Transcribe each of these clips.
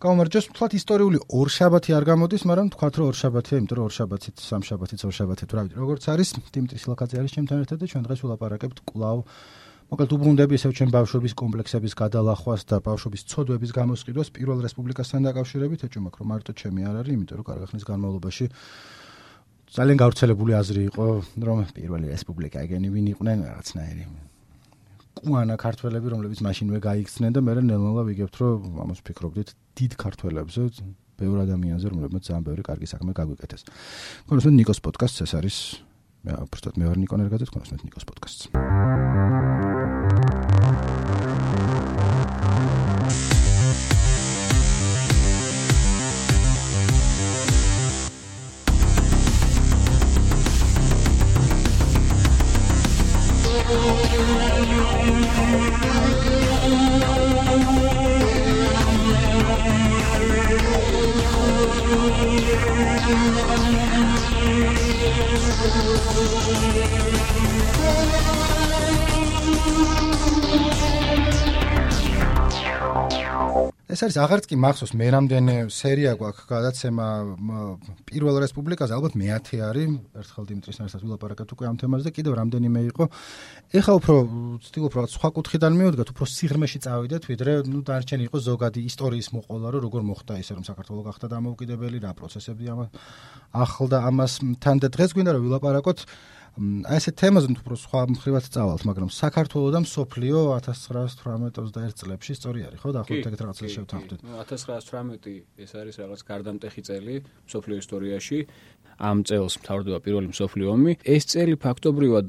გამარჯოს. თქვათ ისტორიული ორშაბათი არ გამოდის, მაგრამ თქვათ რომ ორშაბათია, იმიტომ რომ ორშაბათით, სამშაბათით, ორშაბათით, რა ვიცი, როგორც არის, დიმიტრი სილაკაძე არის ჩემთან ერთად და ჩვენ დღეს ვლაპარაკებთ კვლავ მოკლედ უბრუნდები ისევ ჩვენ ბავშვობის კომპლექსების გადალახვას და ბავშვობის ცოდვების გამოსყიდვას პირველ რესპუბლიკასთან დაკავშირებით, ეჭვმაკ რომ მარტო ჩემი არ არის, იმიტომ რომ კარგი ხნის განმავლობაში ძალიან გავრცელებული აზრი იყო, რომ პირველი რესპუბლიკა ეგენი ვინ იყვნენ რაღაცნაირი კუანა ქართველები, რომლებიც მაშინვე გაიქცნენ და მე ნელ-ნელა ვიგებთ, რომ ამას ვფიქრობდით. დიდ ქართველებზე, ბევრ ადამიანზე, რომლებიც ძალიან ბევრი კარგი საქმე გაგვიკეთეს. კონსტანტ ნიკოს პოდკასტს ეს არის მე უბრალოდ მე ვარ ნიკო ნერგაძე, კონსტანტ ნიკოს პოდკასტს. Thank you. ეს არის აღარც კი მახსოვს მე რამდენი სერია გვაქვს გადაცემა პირველ რესპუბლიკაზე ალბათ მე-10 არის ერთხელ დიმიტრისთან ერთად ვილაპარაკეთ უკვე ამ თემაზე და კიდევ რამდენიმე იყო. ეხლა უფრო ვცდილობ რა სხვა კუთხიდან მივდგათ უფრო სიღრმეში წავიდეთ ვიდრე ნუ დარჩენი იყო ზოგადი ისტორიის მოყოლა რომ როგორ მოხდა ისე რომ საქართველოს გახდა დამოუკიდებელი რა პროცესები ამ ახლდა ამას თან და დღეს გვინდა რომ ვილაპარაკოთ აი ესე თემაზე უფრო სხვა მხრივად წავალთ, მაგრამ საქართველოს და მსოფლიო 1918-21 წლებში სწორი არის, ხო? დაახლოებით ეგეთ რაღაცას შევთანხმდით. 1918 ეს არის რაღაც გარდამტეხი წელი მსოფლიო ისტორიაში. ამ წელს მთავრდება პირველი მსოფლიო ომი. ეს წელი ფაქტობრივად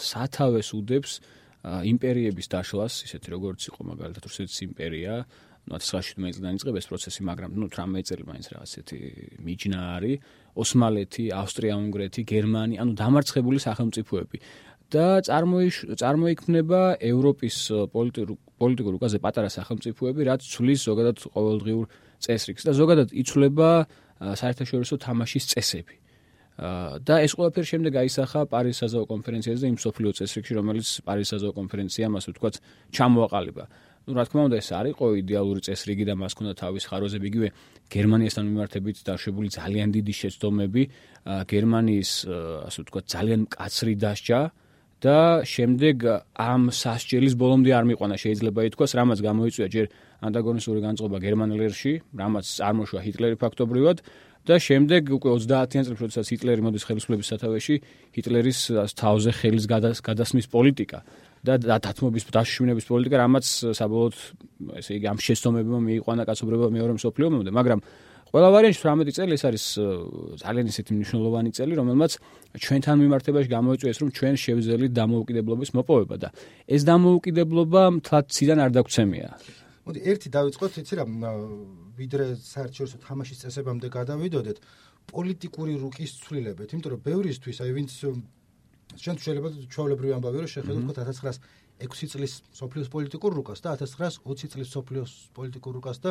სათავეს უდებს იმპერიების დაშლას, ისეთი როგორც იყო მაგალითად რუსეთის იმპერია, 1917 წლიდან იწყება ეს პროცესი, მაგრამ ნუ 18 წელი მაინც რა ასეთი მიჯნა არის. ოსმალეთი, ავსტრია-უნგრეთი, გერმანია, ანუ დამარცხებული სახელმწიფოები და წარმოიქმნება ევროპის პოლიტიკურ პოლიტიკურ უკაზე პატარა სახელმწიფოები, რაც ცვლის ზოგადად ყოველდღიურ წესრიგს და ზოგადად იცვლება საერთაშორისო თამაშის წესები. და ეს ყველაფერი შემდეგ აისახა პარიზის საზავო კონფერენციაზე იმ სოფლიო წესრიგში, რომელიც პარიზის საზავო კონფერენციამ ასე ვთქვათ, ჩამოაყალიბა. Ну რა თქმა უნდა ეს არ იყო იდეალური წესრიგი და მას ჰქონდა თავის ხაროზები. იგივე გერმანიასთან მიმართებით დაშვებული ძალიან დიდი შეცდომები. გერმანიის ასე ვთქვათ ძალიან მკაცრი დასჯა და შემდეგ ამ სასჯელის ბოლომდე არ მიყვანა. შეიძლება ითქვას რამაც გამოიწვია ჯერ ანტაგონისტური განწყობა გერმანელერში რამაც წარმოშვა ჰიტლერი ფაქტობრივად და შემდეგ უკვე 30-იან წლებში როდესაც ჰიტლერი მოდის ხელისუფლების სათავეში ჰიტლერის თავზე ხელის გადასმის პოლიტიკა და დათმობის დაშინების პოლიტიკა რამაც საბოლოოდ ესე იგი ამ შეცდომებმა მიიყვანა კაცობრიობა მეორე მსოფლიო ომამდე. მაგრამ ყველა ვარიანტში 18 წელი ეს არის ძალიან ისეთი მნიშვნელოვანი წელი რომელმაც ჩვენთან მიმართებაში გამოიწვია რომ ჩვენ შევძელით დამოუკიდებლობის მოპოვება და ეს დამოუკიდებლობა თლად ციდან არ დაგცემია მოდი ერთი დავიწყოთ იცი რა ვიდრე საერთაშორისო თამაშის წესებამდე გადავიდოდეთ პოლიტიკური რუკის ცვლილებებით იმიტომ რომ ბევრისთვის აი ვინც ჩვენ შეიძლება ჩვეულებრივი ამბავი რომ შეხედოთ 1906 წლის სოფლიოს პოლიტიკურ რუკას და 1920 წლის სოფლიოს პოლიტიკურ რუკას და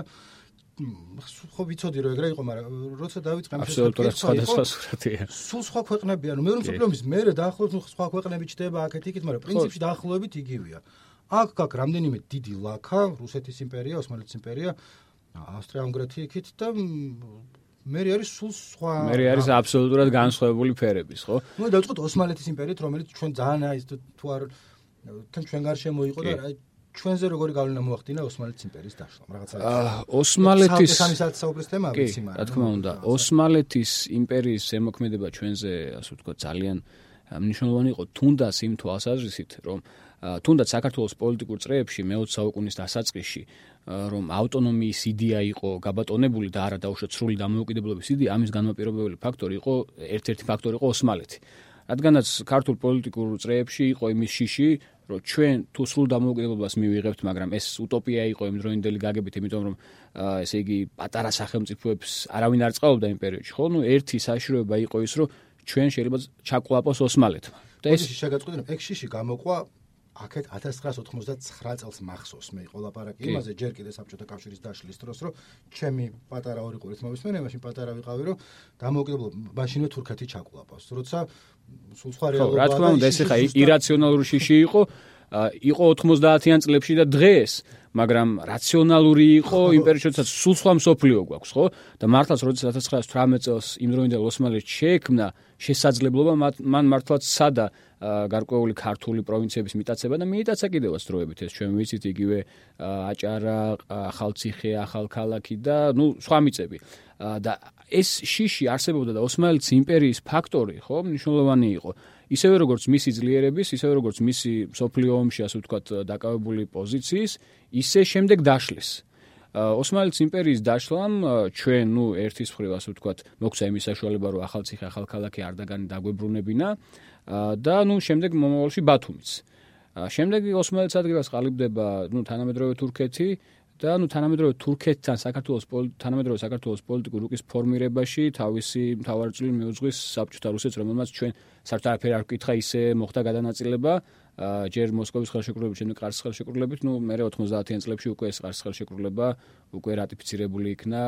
ხო ვიცოდი რომ ეგრე იყო, მაგრამ როცა დავიწყე ამ შესაძლებლად სხვადასხვა სურათია. სულ სხვა ქვეყნებია, ნუ მეორე სოფლიოს მერე დაახლოებით სხვა ქვეყნები ჩდება აქეთ იქით, მაგრამ პრინციპში დაახლოებით იგივეა. აქ გაკ რამდენიმე დიდი ლაკა, რუსეთის იმპერია, ოსმალეთის იმპერია, ავსტრია-უნგრეთი იქით და მე არის სულ სხვა მე არის აბსოლუტურად განსხვავებული ფერების ხო? ნუ დავწყოთ ოსმალეთის იმპერიით რომელიც ჩვენ ძალიან აი თუ არ თან ჩვენ გარშემო იყო და აი ჩვენზე როგორი გავლენა მოახდინა ოსმალეთის იმპერიის დაშლა რაღაცა აა ოსმალეთის სამისად საუბრის თემა ვიცი მაგრამ რა თქმა უნდა ოსმალეთის იმპერიის ზემოქმედება ჩვენზე ასე ვთქვა ძალიან მნიშვნელოვანი იყო თუნდაც იმ თვალსაზრისით რომ თუნდაც საქართველოს პოლიტიკურ წრეებში მე-20 საუკუნის დასაწყისში რომ ავტონომიის იდეა იყო გაბატონებული და არა დაუშვათ სრული დამოუკიდებლობის იდეა, ამის განმაპირობებელი ფაქტორი იყო ერთ-ერთი ფაქტორი იყო ოსმალეთი. რადგანაც ქართულ პოლიტიკურ წრეებში იყო იმის შიში, რომ ჩვენ თუ სრულ დამოუკიდებლობას მივიღებთ, მაგრამ ეს უტოპია იყო იმ დროინდელი გაგებით, იმიტომ რომ ესე იგი პატარა სახელმწიფოებს არავინ არ წყალობდა იმ პერიოდში, ხო? ნუ ერთი საშუალება იყო ის, რომ ჩვენ შეიძლება ჩაკლაპოს ოსმალეთმა. და ეს შეგაწყვეტინებ, ეგ შიში გამოყვა აქეთ 1999 წელს მახსოვს. მე ყოლაპარაკი იმაზე ჯერ კიდე საბჭოთა კავშირის დაშლის დროს რომ ჩემი პატარა ორი ყურით მომისმენე მაშინ პატარა ვიყავი რომ დამოუკიდებლობა მაშინვე თურქეთი ჩაკლაპავს როცა სულ სხვა რეალობაა რა თქმა უნდა ეს ხა ირაციონალური შიში იყო იყო 90-იან წლებში და დღეს მაგრამ რაციონალური იყო იმპერიის შესაძაც სულ სხვა მსოფლიო გვაქვს ხო? და მართლაც როდესაც 1918 წელს იმ დროინდელ ოსმალეთს შეექმნა შესაძლებლობა მან მართლაც სადა გარკვეული ქართული პროვინციების მიტაცება და მიიტაცა კიდევაც დროებით ეს ჩვენ ვიცით იგივე აჭარა, ახალციხე, ახალქალაქი და ნუ სხვა მიწები. და ეს შიში არსებობდა და ოსმალეთის იმპერიის ფაქტორი, ხო, მნიშვნელოვანი იყო. ისევე როგორც მისი ძლიერების, ისევე როგორც მისი სოფლიო ომში, ასე ვთქვათ, დაკავებული პოზიციის, ისე შემდეგ დაშლის. ოსმალეთის იმპერიის დაშლამ ჩვენ, ნუ ერთის მხრივ, ასე ვთქვათ, მოგვცა იმის საშუალება, რომ ახალციხე, ახალქალაქი არდაგანი დაგვებრუნებინა. და ნუ შემდეგ მომავალში ბათუმიც. შემდეგ ოსმალეთს ადგილას ყალიბდება ნუ თანამედროვე თურქეთი და ნუ თანამედროვე თურქეთთან საქართველოს თანამედროვე საქართველოს პოლიტიკურ რუკის ფორმირებაში თავისი მთავარი მიუძღვის საბჭოთა რუსეთს რომელმაც ჩვენ საერთოდ არაფერი არ ვკითხა ისე მოხდა გადანაწილება. ჯერ მოსკოვის ხელშეკრულებით შემდეგ ყარსის ხელშეკრულებით. ნუ მე 90-იან წლებში უკვე ეს ყარსის ხელშეკრულება უკვე რატიფიცირებული იქნა.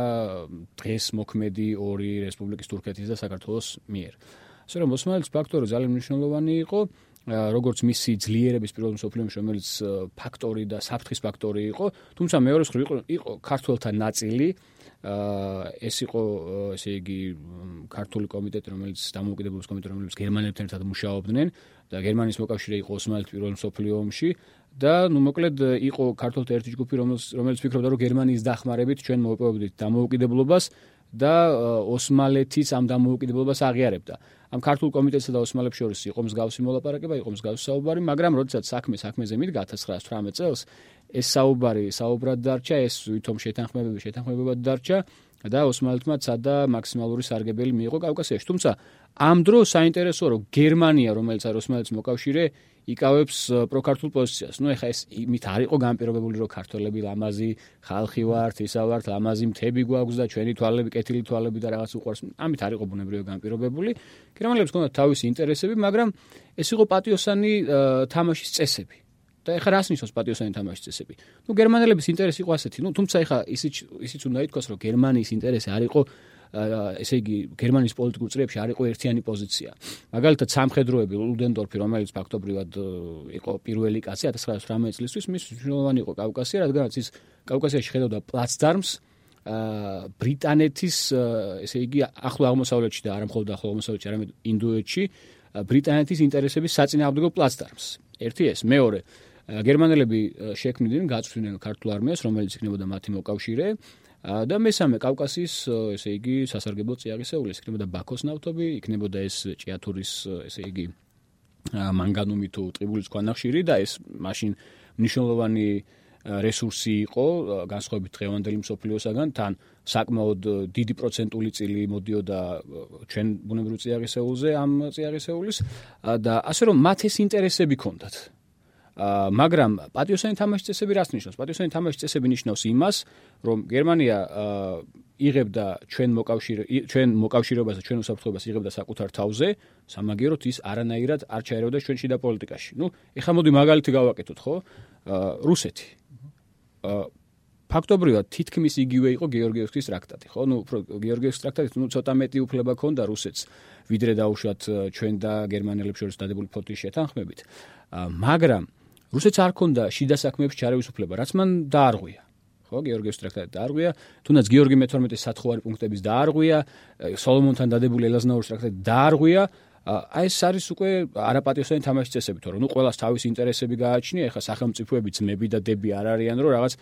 დღეს მოქმედი ორი რესპუბლიკის თურქეთის და საქართველოს მიერ. ასე რომ ოსმალეთის ფაქტორი ძალიან მნიშვნელოვანი იყო. როგორც მისი ძლიერების პირველ მსოფლიო ომში რომელიც ფაქტორი და საფრთხის ფაქტორი იყო თუმცა მეორე მხრივ იყო ქართულთა ნაწილი ეს იყო ესე იგი ქართული კომიტეტი რომელიც დამოუკიდებლობის კომიტეტი რომელიც გერმანელებთან ერთად მუშაობდნენ და გერმანიის მოკავშირე იყო ოსმალეთის პირველ მსოფლიო ომში და ნუ მოკლედ იყო ქართულთა ერთი ჯგუფი რომელიც რომელიც ფიქრობდა რომ გერმანიის დახმარებით ჩვენ მოვიპოვებდით დამოუკიდებლობას და ოსმალეთის ამ დამოუკიდებლობას აღიარებდა. ამ ქართულ კომიტეტსა და ოსმალებს შორის იყო მსგავსი მოლაპარაკება, იყო მსგავსი საუბარი, მაგრამ როდესაც საქმე საქმეზე მიდგა 1918 წელს, ეს საუბარი საუბრად დარჩა, ეს ვითომ შეთანხმებები შეთანხმებებად დარჩა და ოსმალეთმა ცადა მაქსიმალური სარგებელი მიიღო კავკასიაში. თუმცა ამ დროს საინტერესოა, რომ გერმანია, რომელიც არის ოსმალეთის მოკავშირე, იკავებს პროკარტულ პოზიციას. ნუ ეხა ეს იმით არ იყო განპირობებული, რომ ქართველები ლამაზი ხალხი ვართ, ისა ვართ, ლამაზი მთები გვაქვს და ჩვენი თვალები, კეთილი თვალები და რაღაც უყვარს. ამით არ იყო ბუნებრივი განპირობებული. გერმანელებს ჰქონდათ თავისი ინტერესები, მაგრამ ეს იყო პატიოსანი თამაშის წესები. და ეხა რას ნიშნავს პატიოსანი თამაშის წესები? ნუ გერმანელების ინტერესი იყო ასეთი, ნუ თუმცა ეხა ისიც ისიც უნდა ითქვას, რომ გერმანიის ინტერესი არ იყო ესე იგი გერმანიის პოლიტიკურ წრეებში არ იყო ერთიანი პოზიცია. მაგალითად სამხედროები ლუდენდორფი, რომელიც ფაქტობრივად იყო პირველი კაცი 1918 წლისთვის, მის მნიშვნელოვანი იყო კავკასია, რადგანაც ის კავკასიაში ხედავდა პლაცდარმს ბრიტანეთის ესე იგი ახლო აღმოსავლეთში და არა მხოლოდ ახლო აღმოსავლეთში, არამედ ინდოეთში ბრიტანეთის ინტერესების საწინააღმდეგო პლაცდარმს. ერთი ეს, მეორე გერმანელები შექმნიდნენ გაწვრთნილ ქართულ არმიას, რომელიც იქნებოდა მათი მოკავშირე. და მესამე კავკასიის ესე იგი სასარგებლო წიაღისეული. იქნებოდა ბაქოს ნავთობი, იქნებოდა ეს ჭიათურის ესე იგი მანგანუმი თუ ტყიბულის ქვანახშირი და ეს მაშინ მნიშვნელოვანი რესურსი იყო განსხვავებით დღევანდელი მსოფლიოსაგან თან საკმაოდ დიდი პროცენტული წილი მოდიოდა ჩვენ ბუნებრივ წიაღისეულზე ამ წიაღისეულის. და ასე რომ მათ ეს ინტერესები ქონდათ მაგრამ პატიოსანი თამაშის წესები რას ნიშნავს? პატიოსანი თამაშის წესები ნიშნავს იმას, რომ გერმანია იღებდა ჩვენ მოკავშირე ჩვენ მოკავშირეობას და ჩვენ უსაფრთხოებას იღებდა საკუთარ თავზე, სამაგიეროდ ის არანაირად არ ჩაერევდა ჩვენ შიდა პოლიტიკაში. ნუ, ეხლა მოდი მაგალითი გავაკეთოთ, ხო? რუსეთი. ფაქტობრივად თითქმის იგივე იყო გეორგიევსკის ტრაქტატი, ხო? ნუ გეორგიევსკის ტრაქტატი ნუ ცოტა მეტი უფლება ჰქონდა რუსეთს, ვიდრე დაუშვათ ჩვენ და გერმანელებს შორის დადებული ფლოტის შეთანხმებით. მაგრამ რუსეთს არ ქონდა შიდა საქმეებში ჩარევის უფლება, რაც მან დაარღვია. ხო, გეორგიოს ტრაქტატი დაარღვია, თუნდაც გეორგი მე-12-ის სათხოვარი პუნქტების დაარღვია, სოლომონთან დადებული ელაზნაურის ტრაქტატი დაარღვია, აი ეს არის უკვე არაპატიოსანი თამაშის წესები, თორე ნუ ყოველას თავის ინტერესები გააჩნია, ეხლა სახელმწიფოები ძმები და დები არ არიან, რომ რაღაც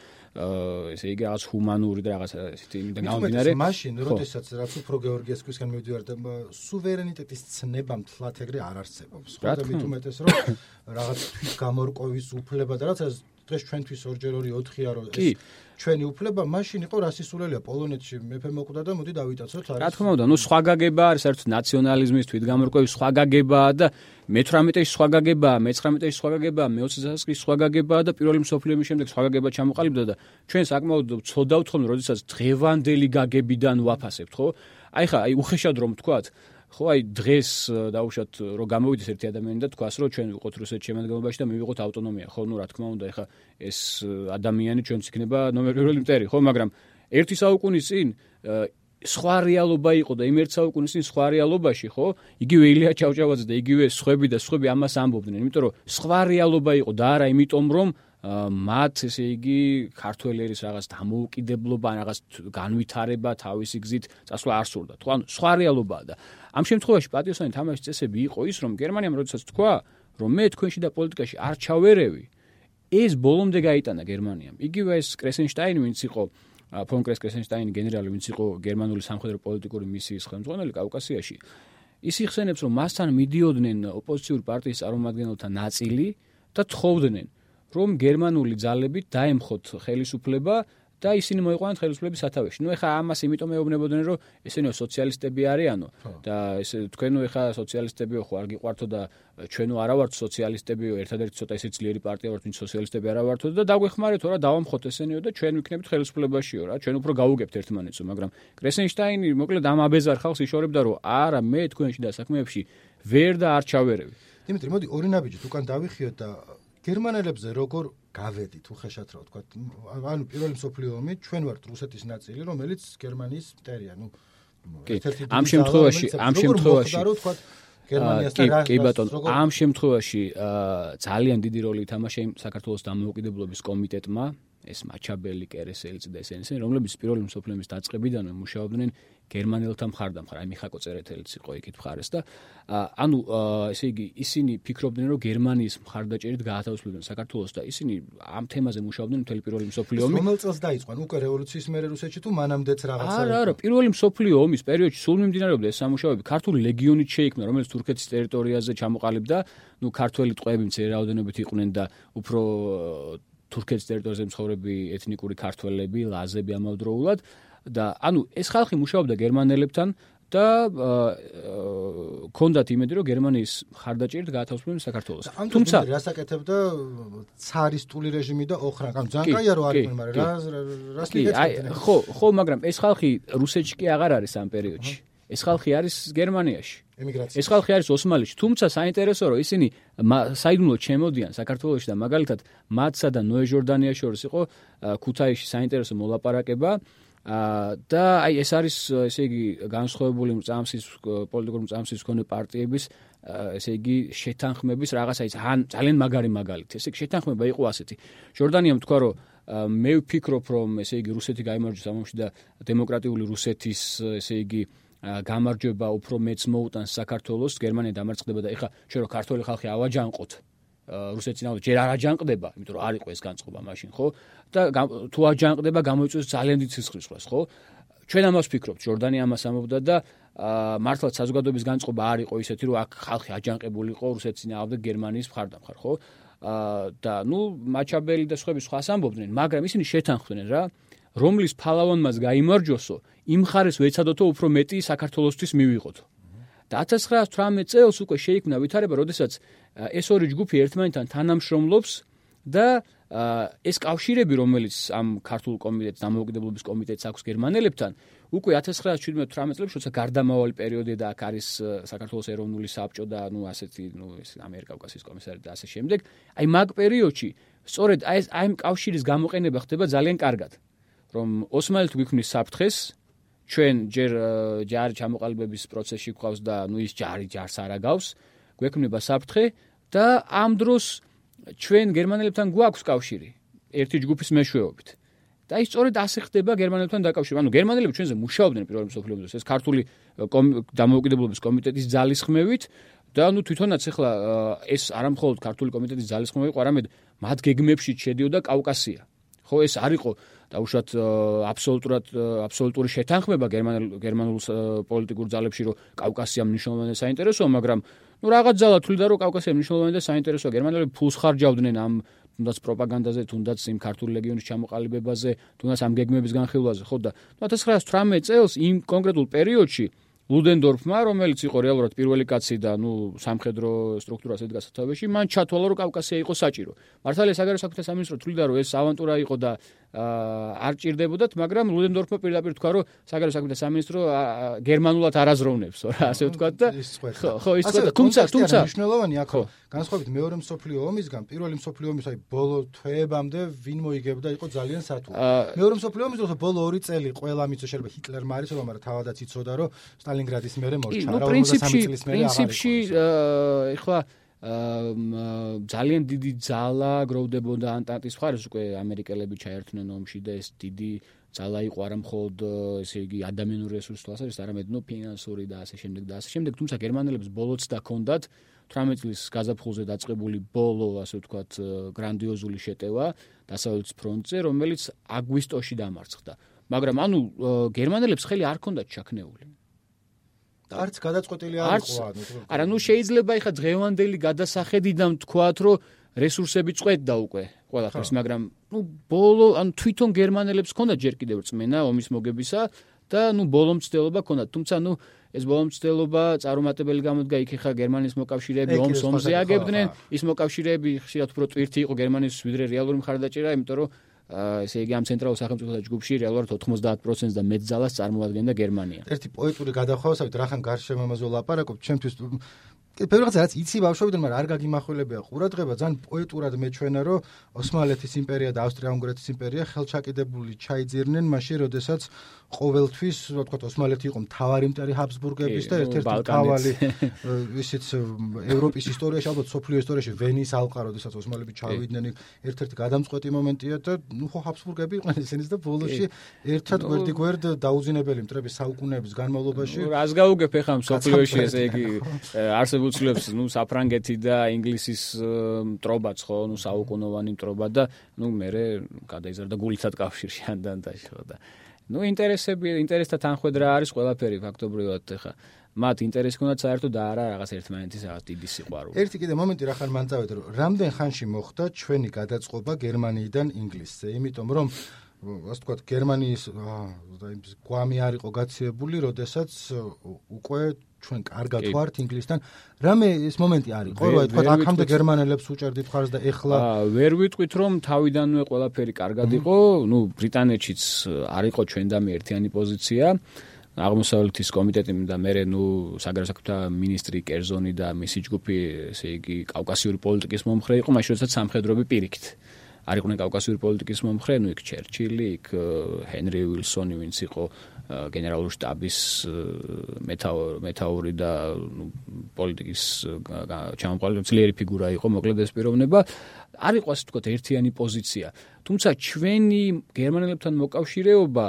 ესე იგი რაღაც ჰუმანური და რაღაც ესეთი იმიდან გამომდინარე. მაშინ, როდესაც რაც უფრო გეორგიესკვისგან მივიდივარ და სუვერენიტეტის ცნება მთლად ეგრე არ არსებობს. ხო და მით უმეტეს რომ რაღაც თვით გამორკვევის უფლება და რაღაც დღეს ჩვენთვის ორჯერ ორი 4-ია რომ ეს ჩვენი უფლება მაშინ იყო რასისულელია პოლონეთში მეფე მოკვდა და მოდი დავიტაცოთ არის რა თქმა უნდა ნუ სხვა გაგება არის საერთოდ ნაციონალიზმის თვითგამორკვევის სხვა გაგება და მე-18-ში სხვა გაგება მე-19-ში სხვა გაგება მე-20 წელს სხვა გაგება და პირველი მსოფლიო ომის შემდეგ სხვა გაგება ჩამოყალიბდა და ჩვენ საკმაოდ ცოდავთ ხომ როდესაც დღევანდელი გაგებიდან ვაფასებთ ხო? აი ხა აი უხეშად რომ თქვათ ხო აი დღეს დაუშვათ რომ გამოვიდეს ერთი ადამიანი და თქვას რომ ჩვენ ვიყოთ რუსეთის შემადგენლობაში და მივიღოთ ავტონომია ხო ნუ რა თქმა უნდა ეხა ეს ადამიანი ჩვენც იქნება ნომერ პირველი მტერი ხო მაგრამ ერთი საუკუნის წინ სხვა რეალობა იყო და იმერთ საუკუნის წინ სხვა რეალობაში, ხო? იგივე ილია ჩავჭავაძე და იგივე სხვები და სხვები ამას ამბობდნენ, იმიტომ რომ სხვა რეალობა იყო და არა იმიტომ რომ მათ ესე იგი ქართველერის რაღაც დამოუკიდებლობა, რაღაც განვითარება თავისი გზით წასვლა არ სურდა. თუ ანუ სხვა რეალობაა და ამ შემთხვევაში პატიოსანი თამაშის წესები იყო ის, რომ გერმანიამ როდესაც თქვა, რომ მე თქვენში და პოლიტიკაში არ ჩავერევი, ეს ბოლომდე გაიტანა გერმანიამ. იგივე ეს კრესენშტაინი, ვინც იყო ფონ კრესენშტაინი გენერალი, ვინც იყო გერმანული სამხედრო პოლიტიკური მისიის ხელმძღვანელი კავკასიაში. ის იხსენებს, რომ მასთან მიდიოდნენ ოპოზიციური პარტიის წარმომადგენელთა ნაწილი და თხოვდნენ რომ გერმანული ძალები დაემხოთ ხელისუფლება და ისინი მოიყვანათ ხელისუფლების სათავეში. ნუ ეხა ამას იმიტომ ეუბნებოდნენ, რომ ესენიო სოციალისტები არიანო და ეს თქვენო ეხა სოციალისტებიო ხო არ გიყვართო და ჩვენო არა ვართ სოციალისტებიო, ერთადერთი ცოტა ისე ძლიერი პარტია ვართ, ვინც სოციალისტები არა ვართო და დაგვეხმარეთ რა დავამხოთ ესენიო და ჩვენ ვიქნებით ხელისუფლებაშიო რა, ჩვენ უფრო გავუგებთ ერთმანეთსო, მაგრამ კრესენშტაინი მოკლედ ამ აბეზარ ხალხს იშორებდა, რომ არა მე თქვენში და საქმეებში ვერ და არ ჩავერევი. დიმიტრი, მოდი ორი ნაბიჯით უკან დავიხიოთ და გერმანელებზე როგორ გავედით უხეშად რა ვთქვა? ანუ პირველი მსოფლიო ომი ჩვენ ვართ რუსეთის ნაწილი რომელიც გერმანიის მტერია. ერთ-ერთი ამ შემთხვევაში ამ შემთხვევაში რა ვთქვა? გერმანიასთან რა კი ბატონო ამ შემთხვევაში ძალიან დიდი როლი ითამაშა იმ საქართველოს დამოუკიდებლობის კომიტეტმა ეს მაჩაბელი კერესელიც და ესენი ესენი რომლებიც პირველი მსოფლიო ომის დაწყებიდანვე მუშაობდნენ გერმანელთა მხარდამხარ, აი მიხაკო წერეთელიც იყო იქით მხარეს და ანუ ესე იგი ისინი ფიქრობდნენ რომ გერმანიის მხარდაჭერით გაათავისუფლებდნენ საქართველოს და ისინი ამ თემაზე მუშაობდნენ მთელი პირველი მსოფლიო ომი. რომელ წელს დაიწყო? უკვე რევოლუციის მერე რუსეთში თუ მანამდეც რაღაცა? არა, არა, პირველი მსოფლიო ომის პერიოდში სულ მიმდინარეობდა ეს სამუშაოები. ქართული ლეგიონით შეიქმნა, რომელიც თურქეთის ტერიტორიაზე ჩამოყალიბდა, ნუ ქართველი ტყვეები მცირე რაოდენობით იყვნენ და უფრო თურქეთის ტერიტორიაზე მცხოვრები ეთნიკური ქართველები, ლაზები ამავდროულად და ანუ ეს ხალხი მუშაობდა გერმანელებთან და კონდათ იმედი რომ გერმანიის ხარდაჭერით გაათავისუფლებდნენ საქართველოს. თუმცა რასაკეთებდა цаრისტული რეჟიმი და ოხრან, ანუ ძალიან კაია რომ არიან, მაგრამ რა რას ნიკეთებდნენ? ხო, ხო, მაგრამ ეს ხალხი რუსეთში კი აღარ არის ამ პერიოდში. ეს ხალხი არის გერმანიაში. ემიგრაცია. ეს ხალხი არის ოსმალეთში, თუმცა საინტერესო რომ ისინი საიდუმლოდ ჩემოდიან საქართველოში და მაგალითად მათსა და ნოე ჟორდანიას შორის იყო ქუთაისში საინტერესო მოლაპარაკება. და აი ეს არის ესე იგი განსხვავებული მწამსის პოლიტიკური მწამსის მქონე პარტიების ესე იგი შეთანხმების რაღაცა ის ან ძალიან მაგარი მაგალითი. ესე იგი შეთანხმება იყო ასეთი. ჟორდანიამ თქვა რომ მე ვფიქრობ რომ ესე იგი რუსეთი გამარჯვებს ამ ომში და დემოკრატიული რუსეთის ესე იგი გამარჯვება უფრო მეც მოუტანს საქართველოს, გერმანია დამარცხდება და ეხა შენ რო ქართული ხალხი ავაჯანყოთ რუსეთის ნაოდ ჯერ არ აჯანყდება, იმიტომ რომ არ იყო ეს განწყობა მაშინ, ხო? და თუ აჯანყდება, გამოიწვევს ძალიან დიდ სისხლისღვრას, ხო? ჩვენ ამას ვფიქრობთ, ჯორდანი ამას ამბობდა და მართლაც საზოგადოების განწყობა არ იყო ისეთი, რომ აქ ხალხი აჯანყებული იყო რუსეთის ნაოდ და გერმანიის მხარდამხარ, ხო? და ნუ მაჩაბელი და სხვები სხვას ამბობდნენ, მაგრამ ისინი შეთანხმდნენ რა, რომლის ფალავონმას გამოიმარჯოსო, იმ ხარეს ვეცადოთო უფრო მეტი საქართველოსთვის მივიღოთ. და 1918 წელს უკვე შეიქმნა ვითარება, როდესაც ეს ორი ჯგუფი ერთმანეთთან თანამშრომლობს და ეს კავშირები, რომელიც ამ ქართულ კომიტეტს, დამოუკიდებლობის კომიტეტს აქვს გერმანელებთან, უკვე 1917-18 წლებში, როცა გარდამავალი პერიოდი და აქ არის საქართველოს ეროვნული საბჭო და ნუ ასეთი, ნუ ეს ამერიკა-კავკასიის კომისარი და ასე შემდეგ, აი მაგ პერიოდში, სწორედ აი ამ კავშირის გამოყენება ხდება ძალიან კარგად, რომ ოსმალეთი გვიქმნის საფრთხეს ჩვენ ჯერ ჯარი ჩამოყალიბების პროცესში გვყავს და ნუ ის ჯარი ჯარს არ აგავს, გვექმნება საფრთხე და ამ დროს ჩვენ გერმანელებთან გვაქვს კავშირი ერთი ჯგუფის მეშვეობით. და ის სწორედ ასე ხდება გერმანელებთან დაკავშირება. ანუ გერმანელები ჩვენზე მუშაობდნენ პირველ მსოფლიო ომზე, ეს ქართული დამოუკიდებლობის კომიტეტის ძალისხმევით და ანუ თვითონაც ახლა ეს არამხოლოდ ქართული კომიტეტის ძალისხმევი იყო, არამედ მათ გეგმებში შედიოდა კავკასია. ხო ეს არ იყო დაუშვათ აბსოლუტურად აბსოლუტური შეთანხმება გერმანულ გერმანულ პოლიტიკურ ძალებში რომ კავკასია მნიშვნელოვანი საინტერესოა მაგრამ ну რაღაც ძალა თვლიდა რომ კავკასია მნიშვნელოვანი და საინტერესოა. გერმანელები ფულს ხარჯავდნენ ამ თუნდაც პროპაგანდაზე თუნდაც იმ ქართული ლეგიონის ჩამოყალიბებაზე თუნდაც ამ გეგმების განხილვაზე ხო და 1918 წელს იმ კონკრეტულ პერიოდში ლუდენდორფმა, რომელიც იყო რეალურად პირველი კაცი და ნუ სამხედრო სტრუქტურას ედგა სათავეში, მან ჩათვალა რომ კავკასია იყო საჭირო. მართალია საგარეო საქმეთა სამინისტრო თვლიდა რომ ეს ავანტურა იყო და არ ჭირდებოდათ, მაგრამ ლუდენდორფმა პირდაპირ თქვა რომ საგარეო საქმეთა სამინისტრო გერმანულად არაზროვნებს, რა ასე ვთქვა და ხო, ხო, ის თქვა, თუმცა, თუმცა მნიშვნელოვანი აქ განსხვავებით მეორე მსოფლიო ომისგან, პირველი მსოფლიო ომის აი ბოლო თვეებამდე ვინ მოიგებდა იყო ძალიან სათვალო. მეორე მსოფლიო ომის დროს ბოლო 2 წელი ყველა მიცო შეიძლება ჰიტლერმა არის, მაგრამ თავადაც იცოდა რომ სტალინგრადის მერე მორჩა რა 53 წლის მერე პრინციპში ეხლა ძალიან დიდი ძალა გროვდებოდა ანტანტის მხარეს უკვე ამერიკელები ჩაერთნენ ომში და ეს დიდი ძალა იყო არა მხოლოდ ესე იგი ადამიანური რესურსის თვალსაზრისით, არამედ ნუ ფინანსური და ასე შემდეგ და ასე შემდეგ, თუმცა გერმანელებს ბოლოც და კონდათ 18 წლის გაზაფხულზე დაწყებული ბოლო, ასე ვთქვათ, გრანდიოზული შეტევა დასავლეთ ფრონტზე, რომელიც აგვისტოში დამარცხდა. მაგრამ ანუ გერმანელებს ხელი არ ქონდათ ჩაქნეული. არც გადაწყვეტილი არ იყო ანუ არა ნუ შეიძლება ეხა დღევანდელი გადასახედიდან თქვათ რომ რესურსები წვეთდა უკვე ყველაფერს მაგრამ ნუ ბოლო ანუ თვითონ გერმანელებს ქონდა ჯერ კიდევ რწმენა ომის მოგებისა და ნუ ბოლომცდელობა ქონდა. თუმცა ნუ ეს ბოლომცდელობა წარუმატებელი გამოდგა იქ ხა გერმანიის მოკავშირეები ომს ომზე აგებდნენ ის მოკავშირეები ხშირად უფრო ტვირთი იყო გერმანიის ვიდრე რეალური მხარდაჭერა იმიტომ რომ ესე იგი ამ ცენტრალურ სახელმწიფოთა ჯგუფში რეალურად 90%-ს და მეტ ძალას წარმოადგენდა გერმანია. ერთი პოეტური გადახვევასავით რახან გარშემოამაზე ლაპარაკობ, ჩემთვის პირველ რიგში რაც იცი ბავშვობიდან, მაგრამ არ გაგიმახვილებია ყურადღება, ძალიან პოეტურად მეჩვენა, რომ ოსმალეთის იმპერია და ავსტრია-უნგრეთის იმპერია ხელჩაკიდებული ჩაიძირნენ მაშინ, როდესაც ყოველთვის, რა თქვა, ოსმალეთი იყო მთავარი მტერი ჰაბსბურგების და ერთ-ერთი მთავარი ისიც ევროპის ისტორიაში, ალბათ სოფლიო ისტორიაში ვენის ალყა, როდესაც ოსმალები ჩავიდნენ, ერთ-ერთი გადამწყვეტი მომენტია და ნუ ხო ჰაბსბურგები იყვნენ ისინიც და ბოლოში ერთად გვერდიგვერდ დაუძინებელი მტრების საუკუნეების განმავლობაში. რას გაუგებ ახლა სოფლიოში ესე იგი არსებულ უცლებს ნუ საფრანგეთი და ინგლისის მტრობაც ხო ნუ საუკუნოვანი მტრობა და ნუ მე გადაიზარდა გულიცად კავშირში ანდანტაში ხო და ნუ ინტერესები ინტერესთა თანხwebdriver არის ყველაფერი ფაქტობრივად ხა მათ ინტერესი ქონდათ საერთოდ და არა რაღაც ერთმანეთის რაღაც დიდი სიყვარული. ერთი კიდე მომენტი რა ხარ მან წავედი რომ რამდენ ხანში მოხდა ჩვენი გადაწყობა გერმანიიდან ინგლისზე, იმიტომ რომ ასე ვთქვათ გერმანიის და იმ გვამი არ იყო გაციებული, როდესაც უკვე ჩვენ კარგად ვართ ინგლისთან. რამე ეს მომენტი არის, რა თქვა, აქამდე გერმანელებს უჭერდით ხარს და ეხლა აა ვერ ვიტყვით რომ თავიდანვე ყველაფერი კარგად იყო, ну ბრიტანეთშიც არ იყო ჩვენ და მე ერთიანი პოზიცია. აღმოსავლეთის კომიტეტი და მე ნუ საგარეო საქმეთა ministri კერზონი და მისი ჯგუფი, ესე იგი, კავკასიური პოლიტიკის მომხრე იყო, მაშინ როდესაც სამხედროები პირიქით. არ იყვნენ კავკასიური პოლიტიკის მომხრენი, იქ ჩერჩილი, იქ ჰენრი უილსონი, ვინც იყო გენერალური штаბის მეტაური და პოლიტიკის ჩამოყალიბებული ძლიერი ფიგურა იყო, მოკლედ ეს პიროვნება არ იყო ასე ვთქვათ ერთიანი პოზიცია. თუმცა ჩვენი გერმანელებთან მოკავშირეობა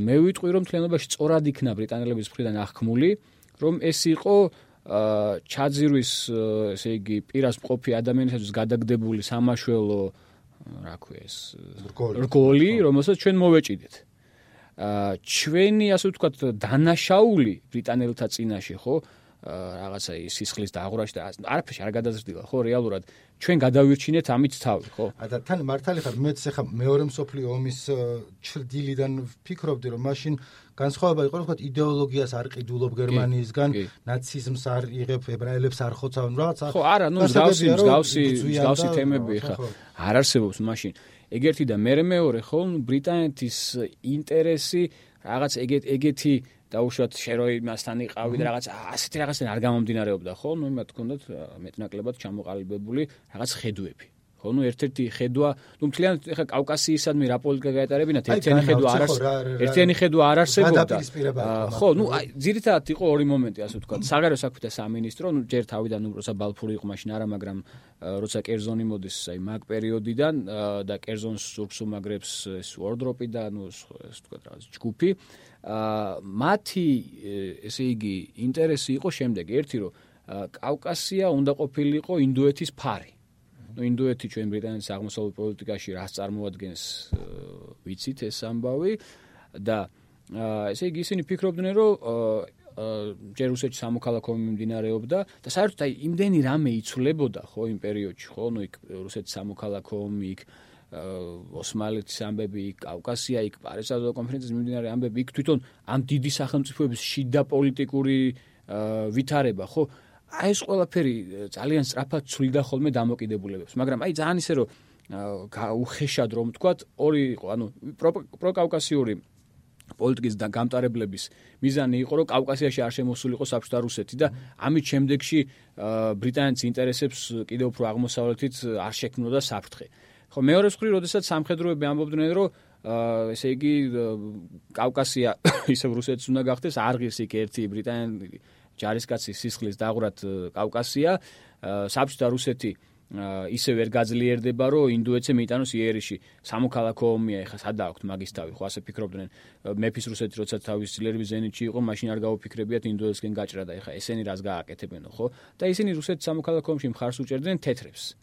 მე ვიტყვი რომ მთლიანობაში სწორად იქნა ბრიტანელების მხრიდან აღქმული, რომ ეს იყო ჩაძირვის ესე იგი პირას მყოფი ადამიანისათვის გადაგდებული სამაშველო აა რა ქვია ეს რგოლი. რომელსაც ჩვენ მოვეჭიდეთ. ჩვენი ასე ვთქვათ დანაშაული ბრიტანელთა წინაშე ხო რაღაცა ის სისხლის დაღვრაში და არაფერში არ გადაზრდილა ხო? რეალურად ჩვენ გადავირჩინეთ ამით თავი ხო? და თან მართალი ხარ მეც ახლა მეორე მსოფლიო ომის ჩრდილიდან ფიქრობდი რომ მაშინ განსხვავება იყო ვთქვათ იდეოლოგიას არ ყიდულობ გერმანიისგან ნაციზმს არ იღებ ებრაელებს არ ხოცავენ რაღაცა ხო არა ნუ მსგავსი მსგავსი მსგავსი თემები ხა არ არსებობს მაშინ. ეგერთი და მე მეორე ხო ბრიტანეთის ინტერესი რაღაც ეგეთ ეგეთი დაუშვათ შერო იმასთან იყავი და რაღაც ასეთი რაღაცენ არ გამომდინარეობდა ხო? ნუ იმათ თქონდათ მეტნაკლებად ჩამოყალიბებული რაღაც ხედვები ხო ნუ ერთ-ერთი ხედვა ნუ მთლიანად ეხა კავკასიისადმი რა პოლიტიკა გაეტარებინათ? ერთიანი ხედვა არ არის ერთიანი ხედვა არ არსებობდა. ხო ნუ აი ძირითადად იყო ორი მომენტი ასე ვთქვა საგარეო საქმეთა სამინისტრო ნუ ჯერ თავიდან როცა ბალფური იყო მაშინ არა მაგრამ როცა კერზონი მოდის აი მაგ პერიოდიდან და კერზონს სურგს უმაგრებს ეს ვორდროპი და ნუ ეს ვთქვა რაღაც ჯგუფი მათი ესე იგი ინტერესი იყო შემდეგი. ერთი რომ კავკასია უნდა ყოფილიყო ინდოეთის ფარი. ნუ ინდოეთი ჩვენ ბრიტანეთის აღმოსავლეთ პოლიტიკაში რას წარმოადგენს ვიცით ეს ამბავი? და ესე იგი ისინი ფიქრობდნენ რომ ჯერ რუსეთში სამოქალაქო მიმდინარეობდა და საერთოდ აი იმდენი რამე იცვლებოდა ხო იმ პერიოდში ხო? ნუ იქ რუსეთის სამოქალაქო ომი იქ ოსმალეთის ამბები, კავკასია, იქ პარიზსა კონფერენციის მიმდინარე ამბები, იქ თვითონ ამ დიდი სახელმწიფოების შიდა პოლიტიკური ვითარება, ხო? აი ეს ყველაფერი ძალიან სწრაფად ცვლიდა ხოლმე დამოკიდებულებებს, მაგრამ აი ძალიან ისე რომ უხეშად რომ თქვა, ორი იყო, ანუ პროკავკასიური პოლიტიკის და გამტარებლების მიზანი იყო, რომ კავკასიაში არ შემოსულიყო საბჭოთა რუსეთი და ამით შემდეგში ბრიტანეთის ინტერესებს კიდევ უფრო აღმოსავლეთით არ შექმნოდა საფრთხე. ხო მეორე მხრივ, როდესაც სამხედროები ამბობდნენ, რომ აა ესე იგი კავკასია ისევ რუსეთს უნდა გახდეს, არღის იქ ერთი ბრიტანელი ჯარისკაცის სისხლის დაღვრად კავკასია, საბჭოთა რუსეთი ისე ვერ გაძლიერდება, რომ ინდუეთზე მიიტანოს იერიში. სამოქალაქო ომია, ეხა სადა აქვთ მაგის თავი, ხო ასე ფიქრობდნენ. მეფის რუსეთი როცა თავის ძლიერების ზენიტში იყო, მაშინ არ გაუფიქრებიათ ინდუეთსკენ გაჭრა და ეხა ესენი რას გააკეთებენო, ხო? და ისინი რუსეთის სამოქალაქო ომში მხარს უჭერდნენ თეთრებს.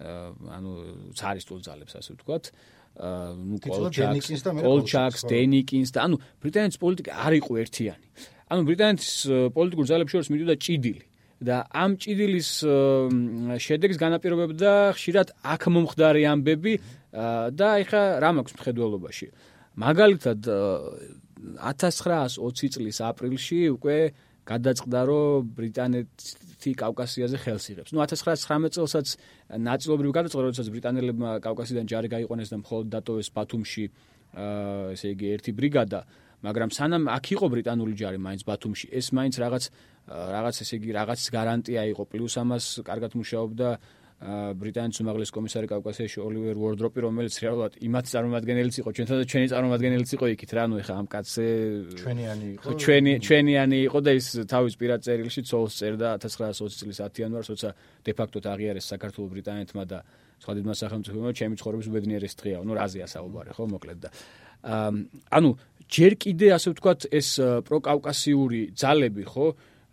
ანუ цаრისტულ ძალებს ასე ვთქვათ. ნუ კოლჩაკს და კოლჩაკს, დენიკინს და ანუ ბრიტანეთის პოლიტიკა არ იყო ერთიანი. ანუ ბრიტანეთის პოლიტიკურ ძალებს შორის მიდოდა ჭიდილი. და ამ ჭიდილის შედეგს განაპირობებდა ხშირად აქ მომხდარი ამბები და ეხა რა მაქვს მხედველობაში მაგალითად 1920 წლის აპრილში უკვე გადაწყდა რომ ბრიტანეთი კავკასიაზე ხელს იღებს. ნუ 1919 წელსაც ნაწილობრივ გადაწყდა, როდესაც ბრიტანელებმა კავკასიიდან ჯარი გაიყვანეს და მხოლოდ დატოვეს ბათუმში აა ესე იგი ერთი ბრიგადა, მაგრამ სანამ აქ იყო ბრიტანული ჯარი მაინც ბათუმში, ეს მაინც რაღაც რაღაც ესე იგი რაღაც გარანტია იყო პლუს ამას კარგად მუშაობდა ბრიტანეთის უმაღლესი კომისარი კავკასიაში ოლივერ უორდროპი რომელიც რეალურად იმათ წარმომადგენელიც იყო ჩვენთან და ჩვენი წარმომადგენელიც იყო იქით რა ნუ ეხა ამ კაცზე ჩვენიანი იყო? ჩვენი ჩვენიანი იყო და ის თავის პირად წერილში ცოლს წერდა 1920 წლის 10 იანვარს როცა დე ფაქტოდ აღიარეს საქართველოს ბრიტანეთმა და სხვა დიდმა სახელმწიფოებმა ჩემი ცხოვრების უბედნიერეს დღეა. ნუ რაზე ასაუბარი ხო მოკლედ და ანუ ჯერ კიდე ასე ვთქვათ ეს პროკავკასიური ძალები ხო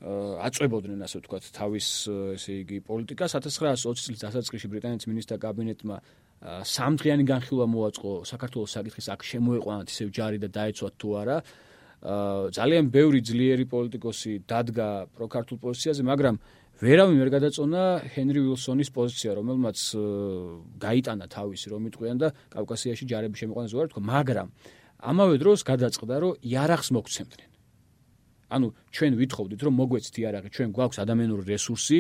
აწვებოდნენ ასე ვთქვათ თავის ესე იგი პოლიტიკას 1920 წლის დასაწყისში ბრიტანეთის მინისტრთა კაბინეტმა სამდღიანი განხილვა მოაწყო. საქართველოს საკითხის აქ შემოეყვანათ ისევ ჯარი და დაეცვათ თუ არა. ძალიან ბევრი ძლიერი პოლიტიკოსი დადგა პროკარტულ პოზიციაზე მაგრამ ვერავინ ვერ გადაწონა ჰენრი უილსონის პოზიცია რომელმაც გაიტანა თავისი რომ იტყვიან და კავკასიაში ჯარები შემოყვანეს უარ თქო მაგრამ ამავე დროს გადაწყდა რომ იარაღს მოგცემდნენ ანუ ჩვენ ვითხოვდით რომ მოგვეცით იარაღი, ჩვენ გვაქვს ადამიანური რესურსი,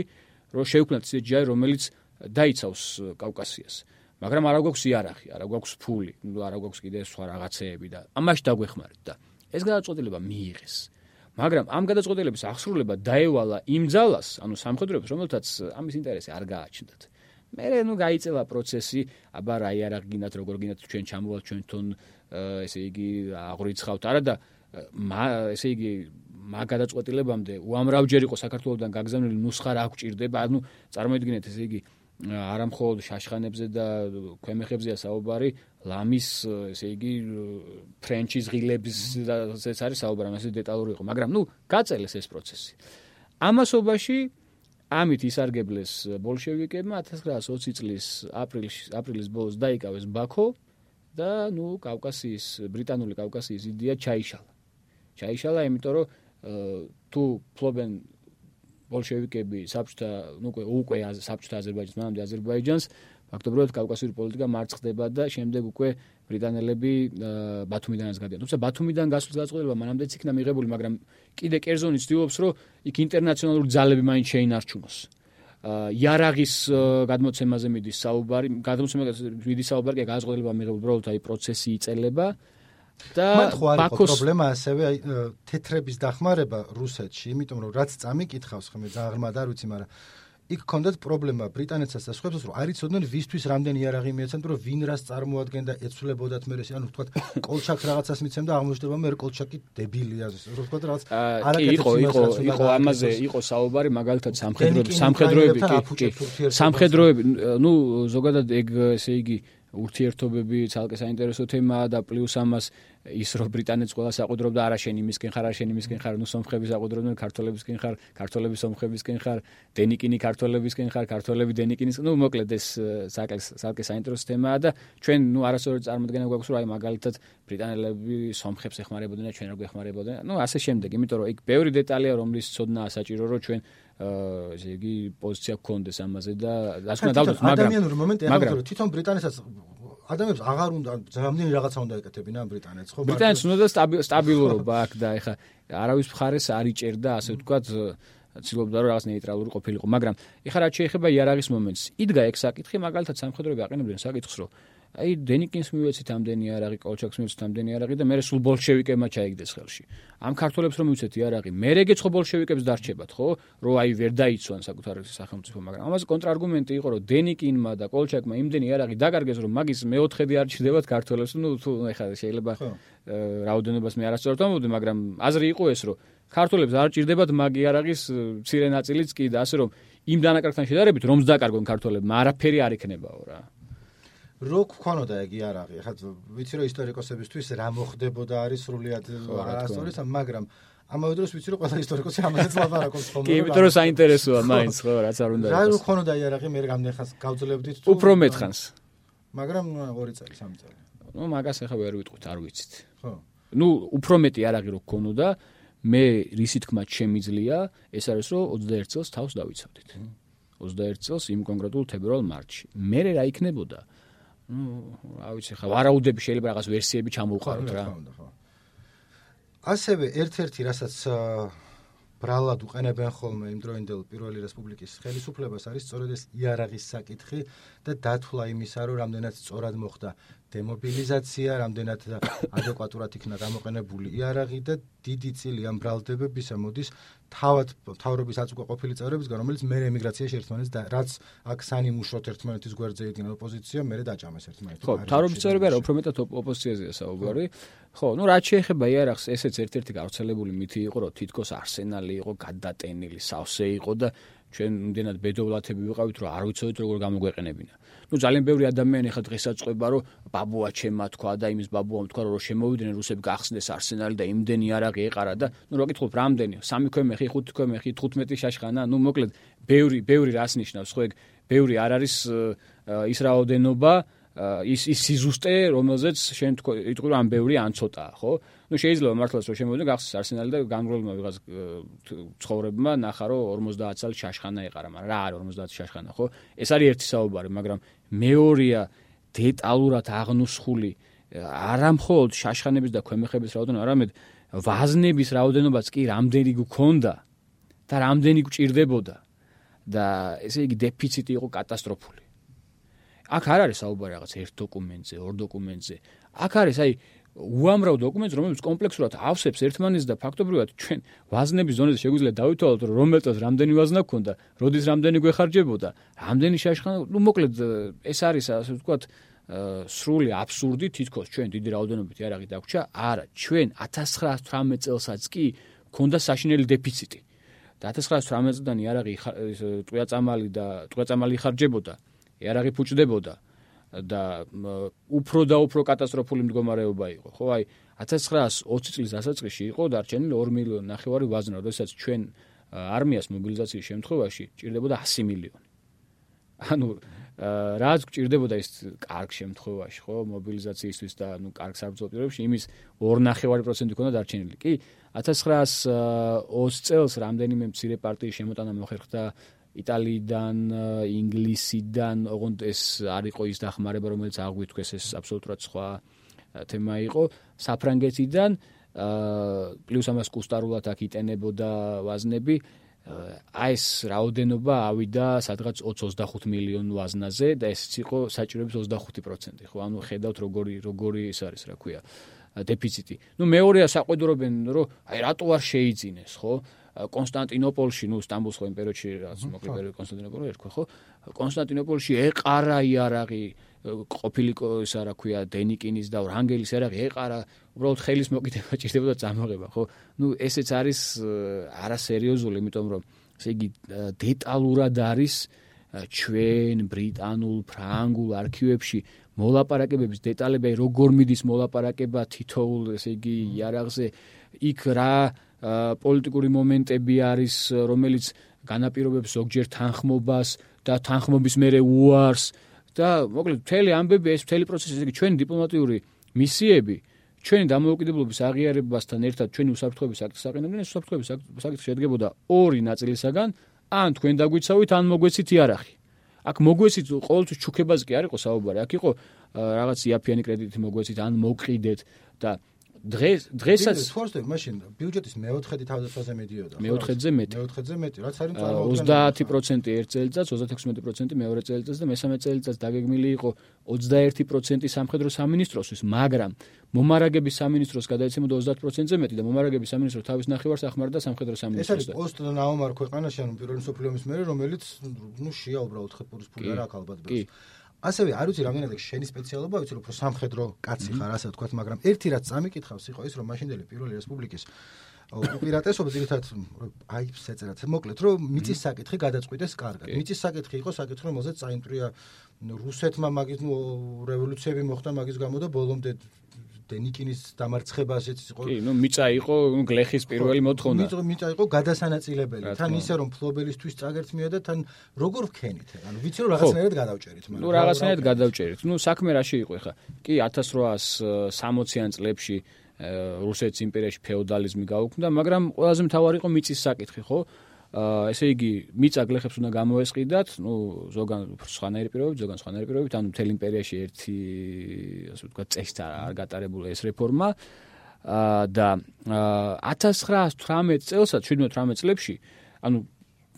რომ შევქმნათ ისეთი ჯარი, რომელიც დაიცავს კავკასიას. მაგრამ არა გვაქვს იარაღი, არა გვაქვს ფული, ნუ არა გვაქვს კიდე სხვა რაღაცეები და ამაში დაგვეხმარეთ და ეს გადაწყვეტილება მიიღეს. მაგრამ ამ გადაწყვეტილების აღსრულება დაევალა იმ ძალას, ანუ სამხედროებს, რომელთაც ამის ინტერესი არ გააჩნდათ. მე ნუ გაიწელა პროცესი, აბა რა იარაღი გინდათ, როგორ გინდათ ჩვენ ჩამოვალთ ჩვენ თვითონ ესე იგი აღრიცხავთ არა და ესე იგი მაგ გადაწყვეტილებამდე უამრავჯერ იყო საქართველოსთან გაგზავნილი ნუსხა რა გვჭირდება ანუ წარმოიდგინეთ ესე იგი არა მხოლოდ შაშხანებზე და ქვემეხებზეა საუბარი ლამის ესე იგი ფრენჩის ღილების ეს არის საუბარი ამაზე დეტალური იყო. მაგრამ ნუ გაწელეს ეს პროცესი. ამასობაში ამით ისარგებლეს ბოლშევიკებმა 1920 წლის აპრილში აპრილის ბოლოს დაიკავეს ბაქო და ნუ კავკასიის ბრიტანული კავკასიის იდეა ჩაიშალა. ჩაიშალა იმიტომ რომ თუ ფლობენ ბოლშევიკები საბჭოთა ნუ უკვე უკვე საბჭოთა აზერბაიჯანს მანამდე აზერბაიჯანს ფაქტობრივად კავკასიური პოლიტიკა მარცხდება და შემდეგ უკვე ბრიტანელები ბათუმიდანაც გადიან. თუმცა ბათუმიდან გასვლის გადაწყვეტილება მანამდეც იქნა მიღებული, მაგრამ კიდე კერძონი ცდილობს, რომ იქ ინტერნაციონალური ძალები მაინც შეინარჩუნოს. იარაღის გადმოცემაზე მიდის საუბარი, გადმოცემაზე მიდის საუბარი, კი გადაწყვეტილება მიღებული, უბრალოდ აი პროცესი იწელება. და ბაქოს პრობლემა ასევე აი თეთრების დახმარება რუსეთში, იმიტომ რომ რაც წამიკითხავს ხომ მე ძალიან ღრმად არ ვიცი, მაგრამ იქ კონდეთ პრობლემა ბრიტანეთსაც და სხვებს რომ არ იცოდნენ ვისთვის რამდენი იარაღი მიეცემთ რომ ვინ რას წარმოადგენდა ეცვლებოდათ მე ანუ ვთქვათ კოლჩაკ რაღაცას მიცემ და აღმოჩნდება მე კოლჩაკი დებილია რომ ვთქვათ რაღაც არაკეთებს იყო იყო იყო ამაზე იყო საუბარი მაგალითად სამხედროები სამხედროები კი სამხედროები ნუ ზოგადად ეგ ესე იგი ურთიერთობები ცალკე საინტერესო თემაა და პლუს ამას ის რომ ბრიტანეთს ყველა საყუდრობდა არა შენ იმისკენ ხარ არა შენ იმისკენ ხარ ნუ სომხები საყუდრობდნენ ქართველებისკენ ხარ ქართველები სომხებისკენ ხარ დენიკინი ქართველებისკენ ხარ ქართველები დენიკინის ნუ მოკლედ ეს ცალკე ცალკე საინტერესო თემაა და ჩვენ ნუ არასოდეს წარმოადგენა გვაქვს რომ აი მაგალითად ბრიტანელები სომხებს ეხმარებოდნენ და ჩვენ რა გვეხმარებოდნენ ნუ ასე შემდეგ იმიტომ რომ იქ ბევრი დეტალია რომლის ცოდნა საჭირო რომ ჩვენ ესე იგი პოზიცია გქონდეს ამაზე და ასე უნდა დავდოთ მაგრამ ადამიანური მომენტი ახლა რომ თვითონ ბრიტანეთსაც ადამიანებს აღარ უნდა ზამნი რაღაცა უნდა ეკეთებინა ბრიტანეთს ხო ბრიტანეთს უნდა სტაბილურობა აქ და ეხა არავის მხარეს არ იჭერდა ასე ვთქვათ ცდილობდა რომ რაღაც ნეიტრალური ყოფილიყო მაგრამ ეხა რაც შეეხება იარაღის მომენტს იდგა ეგ საკითხი მაგალითად სამხედროები აყენებდნენ საკითხს რომ აი დენიკინს მივეცით ამდენი არაღი, კოლჩაკს მივეცით ამდენი არაღი და მე სულ ბოლშევიკებმა ჩაიგდეს ხელში. ამ ქართველებს რომ მივეცეთ არაღი, მე რეგეც ხო ბოლშევიკებს დარჩებათ, ხო? რომ აი ვერ დაიცვან საკუთარ სახელმწიფო, მაგრამ ამაზე კონტრარგუმენტი იყო, რომ დენიკინმა და კოლჩაკმა იმდენი არაღი დაკარგეს, რომ მაგის მეოთხედი არ ჩრდებათ ქართველებს, ну თუ ეხლა შეიძლება რაოდენობას მე არასწორად ვამბობდი, მაგრამ აზრი იყო ეს, რომ ქართველებს არ ჭირდებათ მაგი არაღის მცირე ნაწილიც კი და ასე რომ იმ დანაკარგთან შედარებით რომს დაკარგონ ქართველებმა, არაფერი არ იქნებაო რა. რო გქონოდა ეგ იარაღი, ხა ვიცი რომ ისტორიკოსებისთვის რა მოხდებოდა არის სრულიად არასწორი, მაგრამ ამავე დროს ვიცი რომ ყველა ისტორიკოსი ამაზეც ლაპარაკობს ხოლმე. კი, იმიტომ რომ საინტერესოა მაინც ხო, რაც არ უნდა იყოს. რა გქონოდა იარაღი, მე რამდენ ხანს გავძლებდით თუ უფრო მეთხანს. მაგრამ 2 წელი, 3 წელი. ნუ მაგას ახლა ვერ ვიტყვით, არ ვიცით. ხო. ნუ უფრო მეტი იარაღი რო გქონოდა, მე რისი თქმა შემიძლია, ეს არის რომ 21 წელს თავს დავიცავდით. 21 წელს იმ კონკრეტულ თებერვალ მარტში. მე რა იქნებოდა? ნუ რა ვიცი ხა ვარაუდები შეიძლება რაღაც ვერსიები ჩამოვყაროთ რა. ასევე ერთ-ერთი რასაც ბრალად უყენებენ ხოლმე იმ დროინდელ პირველი რესპუბლიკის ხელისუფლებას არის სწორედ ეს იარაღის საკითხი და დათვლა იმისა რომ რამდენად სწორად მოხდა დემობილიზაცია, რამდენად ადეკვატურად იქნა გამოყენებული იარაღი და დიდი წილი ამ ბრალდებებისა მოდის თავად თავრობის აწუყა ყოფილი წევრებისგან, რომელიც მე ემიგრაციაში ერთმანეთს და რაც აქ სანი მუშოთ ერთმანეთის გვერდზე იდგნენ ოპოზიცია, მე დაჭამეს ერთმანეთს. ხო, თავრობის წევრები არა, უფრო მეტად ოპოზიციაზეა საუბარი. ხო, ну რაც შეეხება იარაღს, ესეც ერთ-ერთი გავრცელებული მითი იყო, რომ თითქოს არსენალი იყო გადატენილი, სავსე იყო და ჩვენ იმდენად ბედოვლათები ვიყავით, რომ არ ვიცოდით როგორ გამოგვეყენებინა. ну ძალიან ბევრი ადამიანი ახლა დღესაწყება რომ ბაბუა ჩემმა თქვა და იმის ბაბუამ თქვა რომ შემოვიდნენ რუსები გახსნეს არსენალი და იმდენი არაღი ეყარა და ну რა გითხოთ რამდენი? სამი ქვემეხი ხუთი ქვემეხი 15 შაშხანა? Ну მოკლედ ბევრი ბევრი რას ნიშნავს ხო ეგ? ბევრი არ არის ის რაოდენობა ის ის სიზუსტე რომელზეც შენ იტყვი რომ ამ ბევრი ან ცოტაა ხო? ну შეიძლება მართლაც რომ შემოვიდნენ გახსნეს არსენალი და განროლმა ვიღაც ცხოვრებმა ნახა რომ 50 წელი შაშხანა ეყარა მაგრამ რა არის 50 შაშხანა ხო? ეს არის ერთი საუბარი მაგრამ მეორეა დეტალურად აღნუსხული არამხოლოდ შაშხანების და ქვემეხების რაოდენობა არამედ ვაზნების რაოდენობაც კი რამდენი გქონდა და რამდენი გჭირდებოდა და ესე იგი დეფიციტი იყო კატასტროფული აქ არ არის საუბარი რაღაც ერთ დოკუმენტზე, ორ დოკუმენტზე. აქ არის აი უამრავ დოკუმენტს, რომელიც კომპლექსურად ავსებს ერთმანეთს და ფაქტობრივად ჩვენ ვაზნების ზონაზე შეგვიძლია დავითვალოთ, რომ რომელწას რამდენი ვაზნა გქონდა, როდის რამდენი გვეხარჯებოდა, რამდენი შაშხანა, ну მოკლედ ეს არის ასე ვთქვათ სრული აბსურდი თითქოს ჩვენ დიდი რაოდენობით იარაღი დაგვრჩა. არა, ჩვენ 1918 წელსაც კი ქონდა საშინელი დეფიციტი. და 1918 წლიდან იარაღი ტყვიაწამალი და ტყვიაწამალი ხარჯებოდა. იარაღი ფუჭდებოდა და უფრო და უფრო კატასტროფული მდგომარეობა იყო. ხო, აი 1920 წლის დასაწყისში იყო დარჩენილი 2 მილიონი ნახევარი ვაზნა, როდესაც ჩვენ არმიას მობილიზაციის შემთხვევაში ჭირდებოდა 100 მილიონი. ანუ რაც გჭირდებოდა ის კარგ შემთხვევაში, ხო, მობილიზაციისთვის და ნუ კარგ საბრძოლო პირობებში იმის 2.5% ქონდა დარჩენილი. კი, 1920 წელს რამდენიმე მცირე პარტიის შემოტანა მოხერხდა იტალიიდან, ინგლისიდან, ოღონდ ეს არ იყო ის დახმარება, რომელიც აღვითქვეს ეს აბსოლუტურად სხვა თემა იყო. საფრანგეთიდან პლუს ამას კუსტარულად აქ იტენებოდა ვაზნები. აი ეს რაოდენობა ავიდა სადღაც 20-25 მილიონ ვაზნაზე და ეს იყო საჭიროების 25%. ხო, ანუ ხედავთ როგორი როგორი ეს არის, რა ქვია, დეფიციტი. ნუ მეორეა საყვედურობენ, რომ აი რატო არ შეიძინეს, ხო? კონსტანტინოპოლში, ნუ სტამბულს ხო იმ პერიოდში რაც მოკლედ პერიოდი კონსტანტინოპოლი ერქვა ხო? კონსტანტინოპოლში ეყარა იარაღი ყოფილიყო ისა რა ქვია დენიკინის და რანგელის იარაღი ეყარა, უბრალოდ ხელის მოკიდება ჭირდებოდა წამოღება, ხო? ნუ ესეც არის არასერიოზული, იმიტომ რომ ესე იგი დეტალურად არის ჩვენ ბრიტანულ, ფრანგულ არქივებში მოლაპარაკებების დეტალები, როგორ მიდის მოლაპარაკება თითოეულ, ესე იგი, იარაღზე, იქ რა პოლიტიკური მომენტები არის, რომელიც განაპირობებს ზოგჯერ თანხმობას და თანხმობის მერე უარს. და მოკლედ მთელი ამბები ეს მთელი პროცესი ესე იგი ჩვენი დიპლომატიური მისიები ჩვენი დამოუკიდებლობის აღიარებასთან ერთად ჩვენი უსაფრთხოების აქტს აყენებდნენ ეს უსაფრთხოების აქტი შედგებოდა ორი ნაწილისაგან. ან თქვენ დაგვიცავით ან მოგვეცით იარაღი. აქ მოგვეცით ყოველთვის ჩუქებას კი არ იყო საუბარი. აქ იყო რაღაც იაფიანი კრედიტი მოგვეცით ან მოგყიდეთ და დღეს დღესაც ფორსტები მაშინ ბიუჯეტის მეოთხედი თავდაცვაზე მედიოდა მეოთხედზე მეტი. მეოთხედზე მეტი რაც არის წარმოუდგენელი 30% ერთ წელიწადს 36% მეორე წელიწადს და მესამე წელიწადს დაგეგმილი იყო 21% სამხედრო სამინისტროსთვის მაგრამ მომარაგების სამინისტროს გადაეცემოდა 30%-ზე მეტი და მომარაგების სამინისტრო თავის ნახევარს ახმარდა სამხედრო სამინისტროს ეს არის პოსტ ნაომარ ქვეყანაში ანუ პირველი მსოფლიო ომის მერე რომელიც ნუ შეა უბრალოდ ხეპურის ფული არ აქვს ალბათ ბეს ასევე არ ვიცი რამდენად შენი სპეციალობა ვიცი რომ სამხედრო კაცი ხარ ასე ვთქვათ მაგრამ ერთი რაც წამიკითხავს იყო ის რომ მაშინდელი პირველი რესპუბლიკის უპირატესობა ძირითადად აი შეწერათ მოკლედ რომ მიწის საკითხი გადაწყვიტეს კარგად. მიწის საკითხი იყო საკითხი რომელზეც წაიმტრია რუსეთმა მაგის ნუ რევოლუციები მოხდა მაგის გამო და ბოლომდე დენიკინის დამარცხება ასეც იყო. კი, ნუ მიწა იყო გლეხის პირველი მოთხოვნა. მიწა მიწა იყო გადასანაწილებელი. თან ისე რომ ფლობელისთვის წაგერთმია და თან როგორ ვქენით? ანუ ვიცი რომ რაღაცნაირად გადავჭერით, მაგრამ ნუ რაღაცნაირად გადავჭერით. ნუ საქმე რაში იყო ეხა? კი 1860-იან წლებში რუსეთის იმპერიაში ფეოდალიზმი გაუქმდა, მაგრამ ყველაზე მთავარი იყო მიწის საკითხი, ხო? ესე იგი მიწაგლეხებს უნდა გამოესყიდათ, ну ზოგან სხვანაირი პირობებით, ზოგან სხვანაირი პირობებით, ანუ მთელ იმპერიაში ერთი ასე ვთქვათ წესით არ გატარებულა ეს რეფორმა. აა და 1918 წელსა 17-18 წლებში, ანუ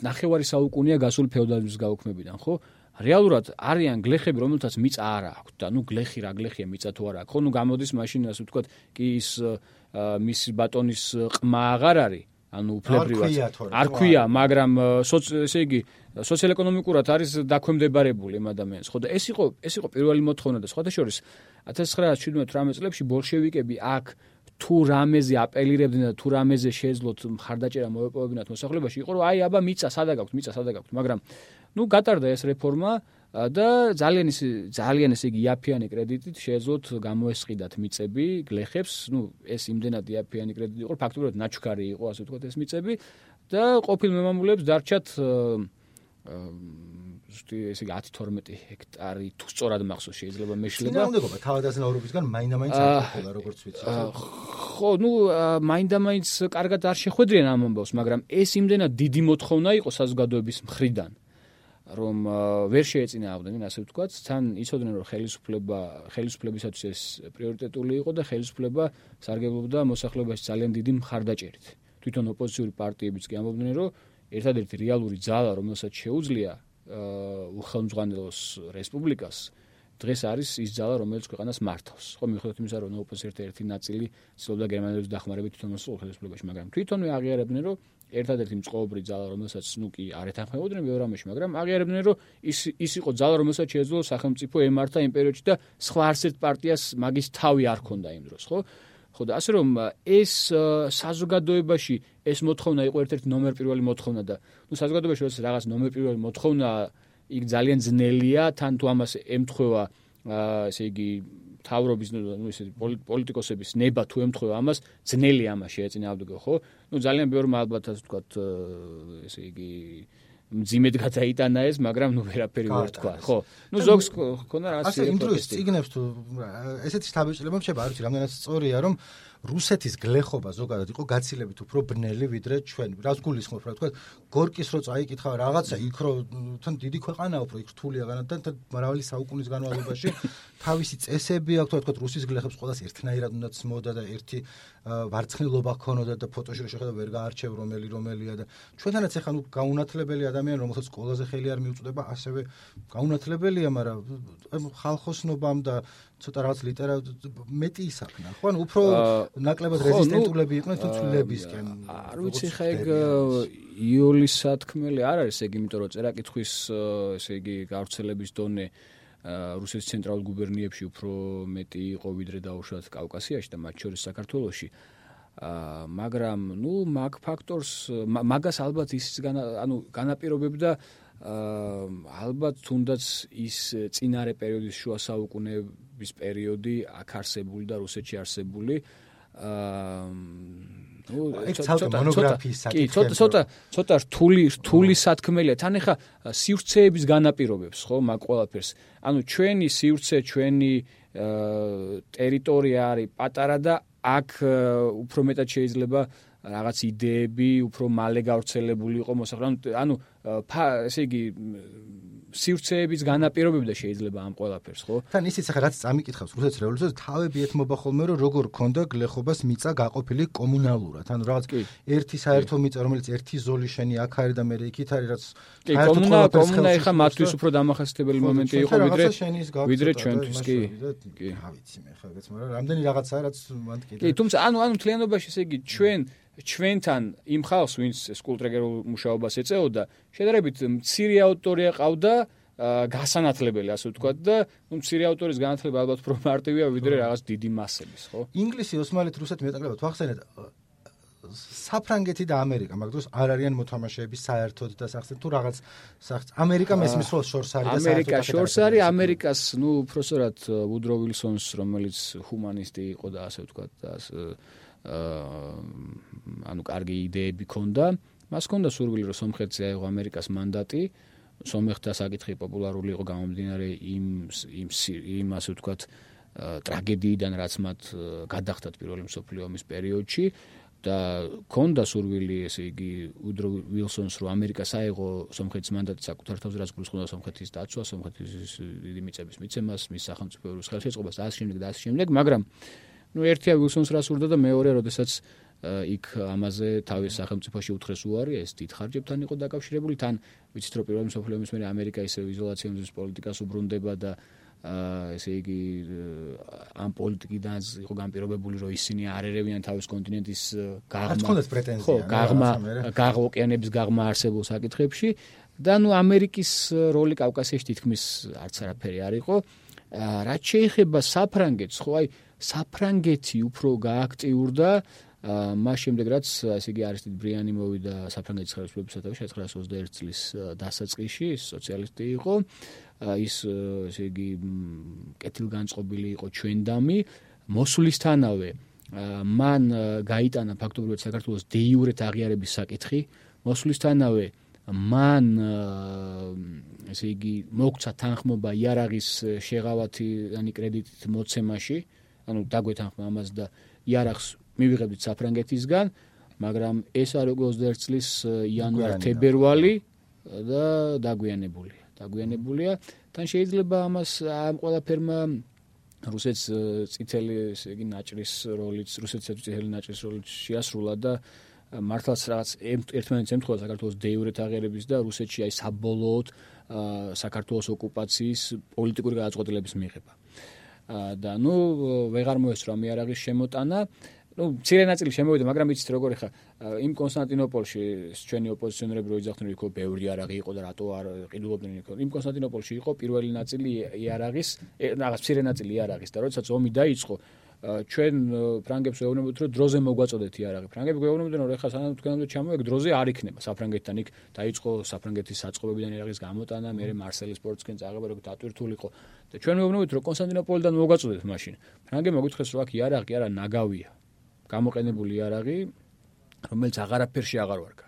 ნახევარი საუკუნეა გასული ფეოდალიზმის გაუქმებიდან, ხო? რეალურად არიან გლეხები, რომელთაც მიწა არ აქვს და ნუ გლეხი რა გლეხია მიწა თუ არ აქვს. ხო, ნუ გამოდის მაშინ ასე ვთქვათ, კი ის მის ბატონის ყმა აღარ არის, ანუ უფლებრივად არ ქვია, მაგრამ ესე იგი სოციალ-ეკონომიკურად არის დაქვემდებარებული ამ ადამიანს. ხო და ეს იყო ეს იყო პირველი მოთხოვნა და სხვათა შორის 1917-18 წლებში ბოლშევიკები აქ თუ რამეზე აპელირებდნენ და თუ რამეზე შეეძლოთ მხარდაჭერა მოეპოვებინათ მოსახლეობაში, იყო რომ აი აბა მიწა სადა გაქვთ, მიწა სადა გაქვთ, მაგრამ ნუ გატარდა ეს რეფორმა და ძალიან ის ძალიან ესე იგი იაფიანი კრედიტით შეეძლოთ გამოესყიდათ მიწები გლეხებს, ну ეს იმდენად იაფიანი კრედიტი იყო, ფაქტობრივად ნაჩქარი იყო, ასე ვთქვათ, ეს მიწები და ყოფილ მემამულეებს დარჩათ ზუსტი ესე იგი 10-12 ჰექტარი თუ სწორად მახსოვს შეიძლება მეშლება. ძინაუნდობა თავადაზნაურობისგან მაინდა-მაინც არ ყოფილა როგორც ვიცი. ხო, ну მაინდა-მაინც კარგად არ შეხვედრიან ამ ამბავს, მაგრამ ეს იმდენად დიდი მოთხოვნა იყო საზოგადოების მხრიდან. რომ ვერ შეეწინააღმდნენ ასე ვთქვათ, თან იცოდნენ რომ ხელისუფლება ხელისუფლებისათვის ეს პრიორიტეტული იყო და ხელისუფლება სარგებლობდა მოსახლეობაში ძალიან დიდი მხარდაჭერით. თვითონ ოპოზიციური პარტიებიც კი ამბობდნენ რომ ერთადერთი რეალური ძალა რომელსაც შეუძლია უხელმძღვანელოს რესპუბლიკას დღეს არის ის ძალა რომელიც ქვეყანას მართავს. ხო მიხედავთ იმისა რომ ოპოზიციის ერთი ნაწილი ცდილობდა გერმანელების დახმარებით თვითონ მოსულ ხელისუფლებაში, მაგრამ თვითონვე აღიარებდნენ რომ ერთადერთი მწყობრი ძალა, რომელსაც ნუ კი არ ეთანხმებოდნენ ბევრამეში, მაგრამ აღიარებდნენ, რომ ის ის იყო ძალა, რომელსაც შეეძლო სახელმწიფო ემართა იმპერიოდში და სხვა არცერთ პარტიას მაგის თავი არ ქონდა იმ დროს, ხო? ხო და ასე რომ ეს საზოგადოებაში ეს მოთხოვნა იყო ერთ-ერთი ნომერ პირველი მოთხოვნა და ნუ საზოგადოებაში როდეს რაღაც ნომერ პირველი მოთხოვნა იქ ძალიან ძნელია, თან თუ ამას ემთხვევა ესე იგი თავრობის ნუ ისე პოლიტიკოსების ნება თუ ემთხვევა ამას ძნელი ამაში ეწინააღმდეგო ხო? ნუ ძალიან ბევრმა ალბათ ასე ვთქვათ ესე იგი მძიმედ გადაიტანა ეს მაგრამ ნუ ვერაფერი ვერ თქვა ხო? ნუ ზოგს ხონა რა ასე იმ დროს ციგნებს თუ ესეთი შთაბეჭდილება შეება არ ვიცი რამდენად სწორია რომ რუსეთის გლეხობა ზოგადად იყო გაცილებით უფრო ბნელი ვიდრე ჩვენ. რას გულისხმობ რა თქვა? გორკის რო წაიკითხა რაღაცა იქ რო თან დიდი ქვეყანაა უფრო იქ რთულია განათან თან მრავალი საუკუნის განმავლობაში თავისი წესები აქვს თქვა რუსის გლეხებს ყოველას ერთნაირად უნდა ცმოდა და ერთი ვარცხნილობა ქონოდა და ფოტოში რო შეხედა ვერ გაარჩევ რომელი რომელია და ჩვენთანაც ახლა ნუ გაუნათლებელი ადამიანი რომელსაც ყველაზე ხელი არ მიუწვდება ასევე გაუნათლებელია მაგრამ ხალხოსნობამ და ცოტა რაღაც ლიტერატურა მეტი ისახნა ხო ანუ უფრო ნაკლებად რეზისტენტულები იყვნენ თუ ცვლილებისკენ არ ვიცი ხა ეგ იოლის სათქმელი არ არის ეგ იმიტომ რომ წერაკითხვის ესე იგი გავრცელების დონე რუსეთის ცენტრალურ გუბერნიებში უფრო მეტი იყო ვიდრე დაუშვათ კავკასიაში და მათ შორის საქართველოში. ა მაგრამ ნუ მაგ ფაქტორს მაგას ალბათ ის ანუ განაპირობებდა ალბათ თუნდაც ის წინარე პერიოდის შუა საუკუნეების პერიოდი აქ არსებული და რუსეთში არსებული აა ნუ ცოტა მონოგრაფიის საკითხი კი ცოტა ცოტა რთული რთული სათქმელია. თან ახლა სივრცეების განაპირობებს ხო მაგ ყველაფერს. ანუ ჩვენი სივრცე ჩვენი ტერიტორია არის პატარა და აქ უფრო მეტად შეიძლება რაღაც იდეები უფრო მალე გავრცელებული იყო მოსახლე. ანუ ესე იგი სივრცეების განაპირობებდა შეიძლება ამ ყველაფერს, ხო? თან ისიც ახლა რაც წამიკითხავს რუსეთის რევოლუციაზე, თავები ეთმობა ხოლმე რომ როგორ ქონდა გლეხობას მიწა გაყოფილი კომუნალურად. ანუ რაღაც ერთი საერთო მიწა, რომელიც ერთი ზოლი შენი აქ არის და მე იქით არის, რაც საერთოდ კომუნა კომუნა ეხა მათთვის უფრო დამახასიათებელი მომენტი იყო ვიდრე ვიდრე ჩვენთვის კი. კი, ავიცი მე ხა გეც, მაგრამ რამდენი რაღაცაა რაც მანდ კიდე. კი, თუმცა ანუ ანუ თლიანობაში ესე იგი ჩვენ ჩვენთან იმ ხალხს, ვინც სკულტრეგერულ მუშაობას ეწეოდა, შედარებით მცირე ავტორია ყავდა გასანათლებელი, ასე ვთქვათ და ნუ მცირე ავტორის განათლება ალბათ უფრო მარტივია ვიდრე რაღაც დიდი მასების, ხო? ინგლისი, ოსმალეთი, რუსეთი მეტაკლებად ვახსენეთ, საფრანგეთი და ამერიკა მაგ დროს არ არიან მოთამაშეები საერთოდ და სახსენ თუ რაღაც სახს ამერიკა მესმის როლს შორს არის და ამერიკა შორს არის ამერიკას ნუ უბრალოდ ვუდრო ვილსონს რომელიც ჰუმანისტი იყო და ასე ვთქვათ და ანუ კარგი იდეები ქონდა მას ქონდა სურვილი რომ სომხეთზე აიღო ამერიკას მანდატი სომეხთა საკითხი პოპულარული იყო გამომდინარე იმ იმ იმ ასე ვთქვათ ტრაგედიიდან რაც მათ გადახდათ პირველი მსოფლიო ომის პერიოდში და ქონდა სურვილი ესე იგი უდრო ვილსონს რომ ამერიკას აიღო სომხეთის მანდატი საკუთარ თავზე რაც გულისხმობდა სომხეთის დაცვა, სომხეთის დიდი მიწების მიცემას, მის სახელმწიფოების ხელშეწყობას და ასე შემდეგ და ასე შემდეგ, მაგრამ ну ერთია ვილსონს რას ურდა და მეორე როდესაც იქ ამაზე თავის სახელმწიფოში უთხრეს უარი ეს დიდ ხარჯებთან იყო დაკავშირებული თან ვიცით რომ პირველი მსოფლიო ომის მერე ამერიკა ისე იზოლაციონიზმის პოლიტიკას უბრუნდება და აა ესე იგი ამ პოლიტიკიდან იყო განპირობებული რომ ისინი არ ერევიან თავის კონტინენტის გაღმა ხო გაღმა გაღ ოკეანების გაღმა არსებულ საკითხებში. და ნუ ამერიკის როლი კავკასიაში თითქმის არც არაფერი არ იყო რაც შეეხება საფრანგეთს ხო აი საფრანგეთი უფრო გააქტიურდა მას შემდეგ რაც ესე იგი არის ბრიანი მოვიდა საფრანგეთის ხელისუფლების სათავეში 1921 წლის დასაწყისში ის სოციალისტი იყო. ის ესე იგი კეთილგანწყობილი იყო ჩვენდამი. მოსვლისთანავე მან გაიტანა ფაქტობრივად საქართველოს დეიურეთ აღიარების საკითხი. მოსვლისთანავე მან ესე იგი მოგცა თანხმობა იარაღის შეღავათიანი კრედიტით მოცემაში ანუ დაგვეთანხმა ამას და იარაღს მივიღებდით საფრანგეთისგან, მაგრამ ეს არ იყო 21 წლის იანვარ-თებერვალი და დაგვიანებულია. დაგვიანებულია. თან შეიძლება ამას ამ ყველაფერმა რუსეთს წითელი ესე იგი ნაჭრის როლიც, რუსეთს წითელი ნაჭრის როლიც შეასრულა და მართლაც რაღაც ერთმანეთს ემთხვევა საქართველოს დეიურეთ აღერების და რუსეთში აი საბოლოოდ საქართველოს ოკუპაციის პოლიტიკური გადაწყვეტილების მიღება. და ნუ ვეღარ მოესწრო მიარაღის შემოტანა ну მცირე ნაწილი შემოვიდა მაგრამ იცით როგორი ხა იმ კონსტანტინოპოლში ჩვენი ოპოზიციონერები რო იძახდნენ იქო ბევრი არაღი იყო და რატო არ ყიდულობდნენ იქო იმ კონსტანტინოპოლში იყო პირველი ნაწილი იარაღის რაღაც მცირე ნაწილი იარაღის და როდესაც ომი დაიწყო ჩვენ ფრანგებს ვეუბნებოდით რომ დროზე მოგვაწოდეთ იარაღი. ფრანგები გვეუბნებოდნენ რომ ეხლა სანამ თქვენამდე ჩამოეკ დროზე არ იქნება. საფრანგეთთან იქ დაიწყო საფრანგეთის საწყობებიდან იარაღის გამოტანა მე მარსელის სპორტსკენ წაღება როგორ დატვირთულიყო. და ჩვენ ვეუბნებოდით რომ კონსტანტინოპოლიდან მოგვაწოდეთ მაშინ. ფრანგები მოგვითხრეს რომ აქ იარაღი არა ნაგავია. გამოყენებული იარაღი, რომელიც აღარაფერში აღარ ვარგა.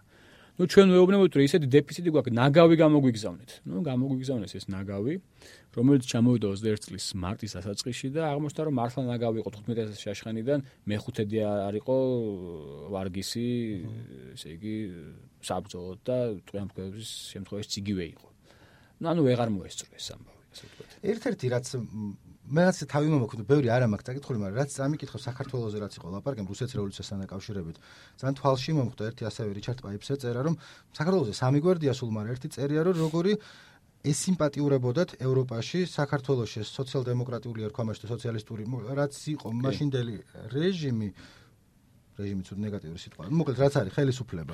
ნუ ჩვენ ვეუბნებოდით, რომ ისეთი დეფიციტი გვაქვს, ნაგავი გამოგვიგზავნეთ. ნუ გამოგვიგზავნეს ეს ნაგავი, რომელიც ჩამოვიდა 21 წლის მარტის დასაწყისში და აღმოჩნდა, რომ მართლა ნაგავი იყო 15000 შაშხანიდან, მეხუთედი არისო ვარგისი, ესე იგი, საბრძოლო და ტყემფების შემთხვევაში ციგივე იყო. ნუ ანუ ვეღარ მოესწრო ეს ამბავი, ასე ვთქვათ. ერთ-ერთი რაც მე რაც თავი მომაქვს, ბევრი არ ამაქვს დაკითხული, მაგრამ რაც ამიკითხო საქართველოსზე რაც იყო ლაპარაკი რუსეთის რევოლუციასთან დაკავშირებით. ძალიან თვალში მომხდა ერთი ასევე რიჩარდ პაიფსე წერა, რომ საქართველოსზე სამი გვერდია სულ, მაგრამ ერთი წერია, რომ როგორი ესიმპათიურებოდათ ევროპაში საქართველოსში სოციალ-დემოკრატიული ერქვა და სოციალისტური რაც იყო მაშინდელი რეჟიმი რეჟიმი თუ ნეგატიური სიტყვა. მოკლედ რაც არის ხელისუფლება.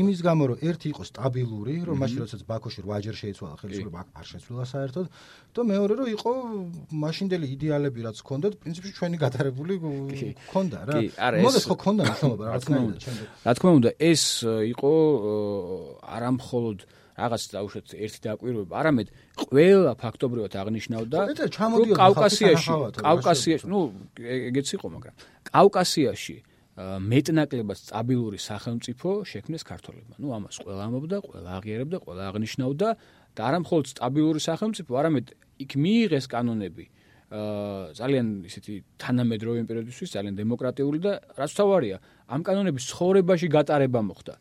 იმის გამო რომ ერთი იყო სტაბილური, რომ მაშინ როდესაც ბაქოში 8ჯერ შეიცვალა ხელისუფლება, არ შეცვლილა საერთოდ, და მეორე რომ იყო მაშინდელი იდეალები რაც ჰქონდათ, პრინციპში ჩვენი გატარებული ჰქონდა რა. მოდეს ხო ჰქონდა მნიშვნელობა რა თქმა უნდა. რა თქმა უნდა, ეს იყო არამხოლოდ რაღაც დაუშვათ ერთი დაკვირვება, არამედ ყველა ფაქტობრივად აღნიშნავდა რომ კავკასიაში, კავკასიაში, ნუ ეგეც იყო, მაგრამ კავკასიაში მეტნაკლებად სტაბილური სახელმწიფო შექმნეს ქართოლებმა. ნუ ამას ყველა ამბობდა, ყველა აღიარებდა, ყველა აღნიშნავდა და არა მხოლოდ სტაბილური სახელმწიფო, არამედ იქ მიიღეს კანონები აა ძალიან ისეთი თანამედროვე პერიოდისთვის ძალიან დემოკრატიული და რაც თავარია, ამ კანონების ცხოვრებაში გატარება მოხდა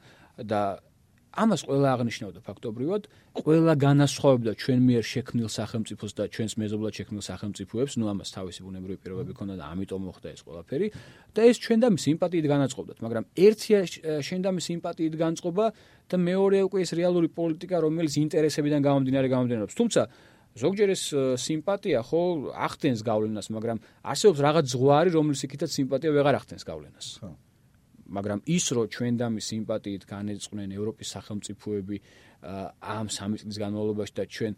და ამას ყველა აღნიშნავდა ფაქტობრივად, ყველა განასხვავებდა ჩვენ მიერ შექმნილ სახელმწიფოს და ჩვენს მეზობლად შექმნილ სახელმწიფოებს, ну ამას თავისი ბუნებრივი პირობები ჰქონდა და ამიტომ მოხდა ეს ყველაფერი და ეს ჩვენ და სიმპათიით განაწყობდათ, მაგრამ ერთია შენ და სიმპათიით განწყობა და მეორე უკვე ეს რეალური პოლიტიკა, რომელიც ინტერესებიდან გამომდინარე გამომდინარეობს. თუმცა ზოგჯერ ეს სიმპათია ხო ახდენს გავლენას, მაგრამ არსებობს რაღაც ზღვარი, რომლის იქითაც სიმპათია ვეღარ ახდენს გავლენას. ხო. მაგრამ ის რო ჩვენ და მის სიმპათიით განეწყნენ ევროპის სახელმწიფოები ამ სამი წლის განმავლობაში და ჩვენ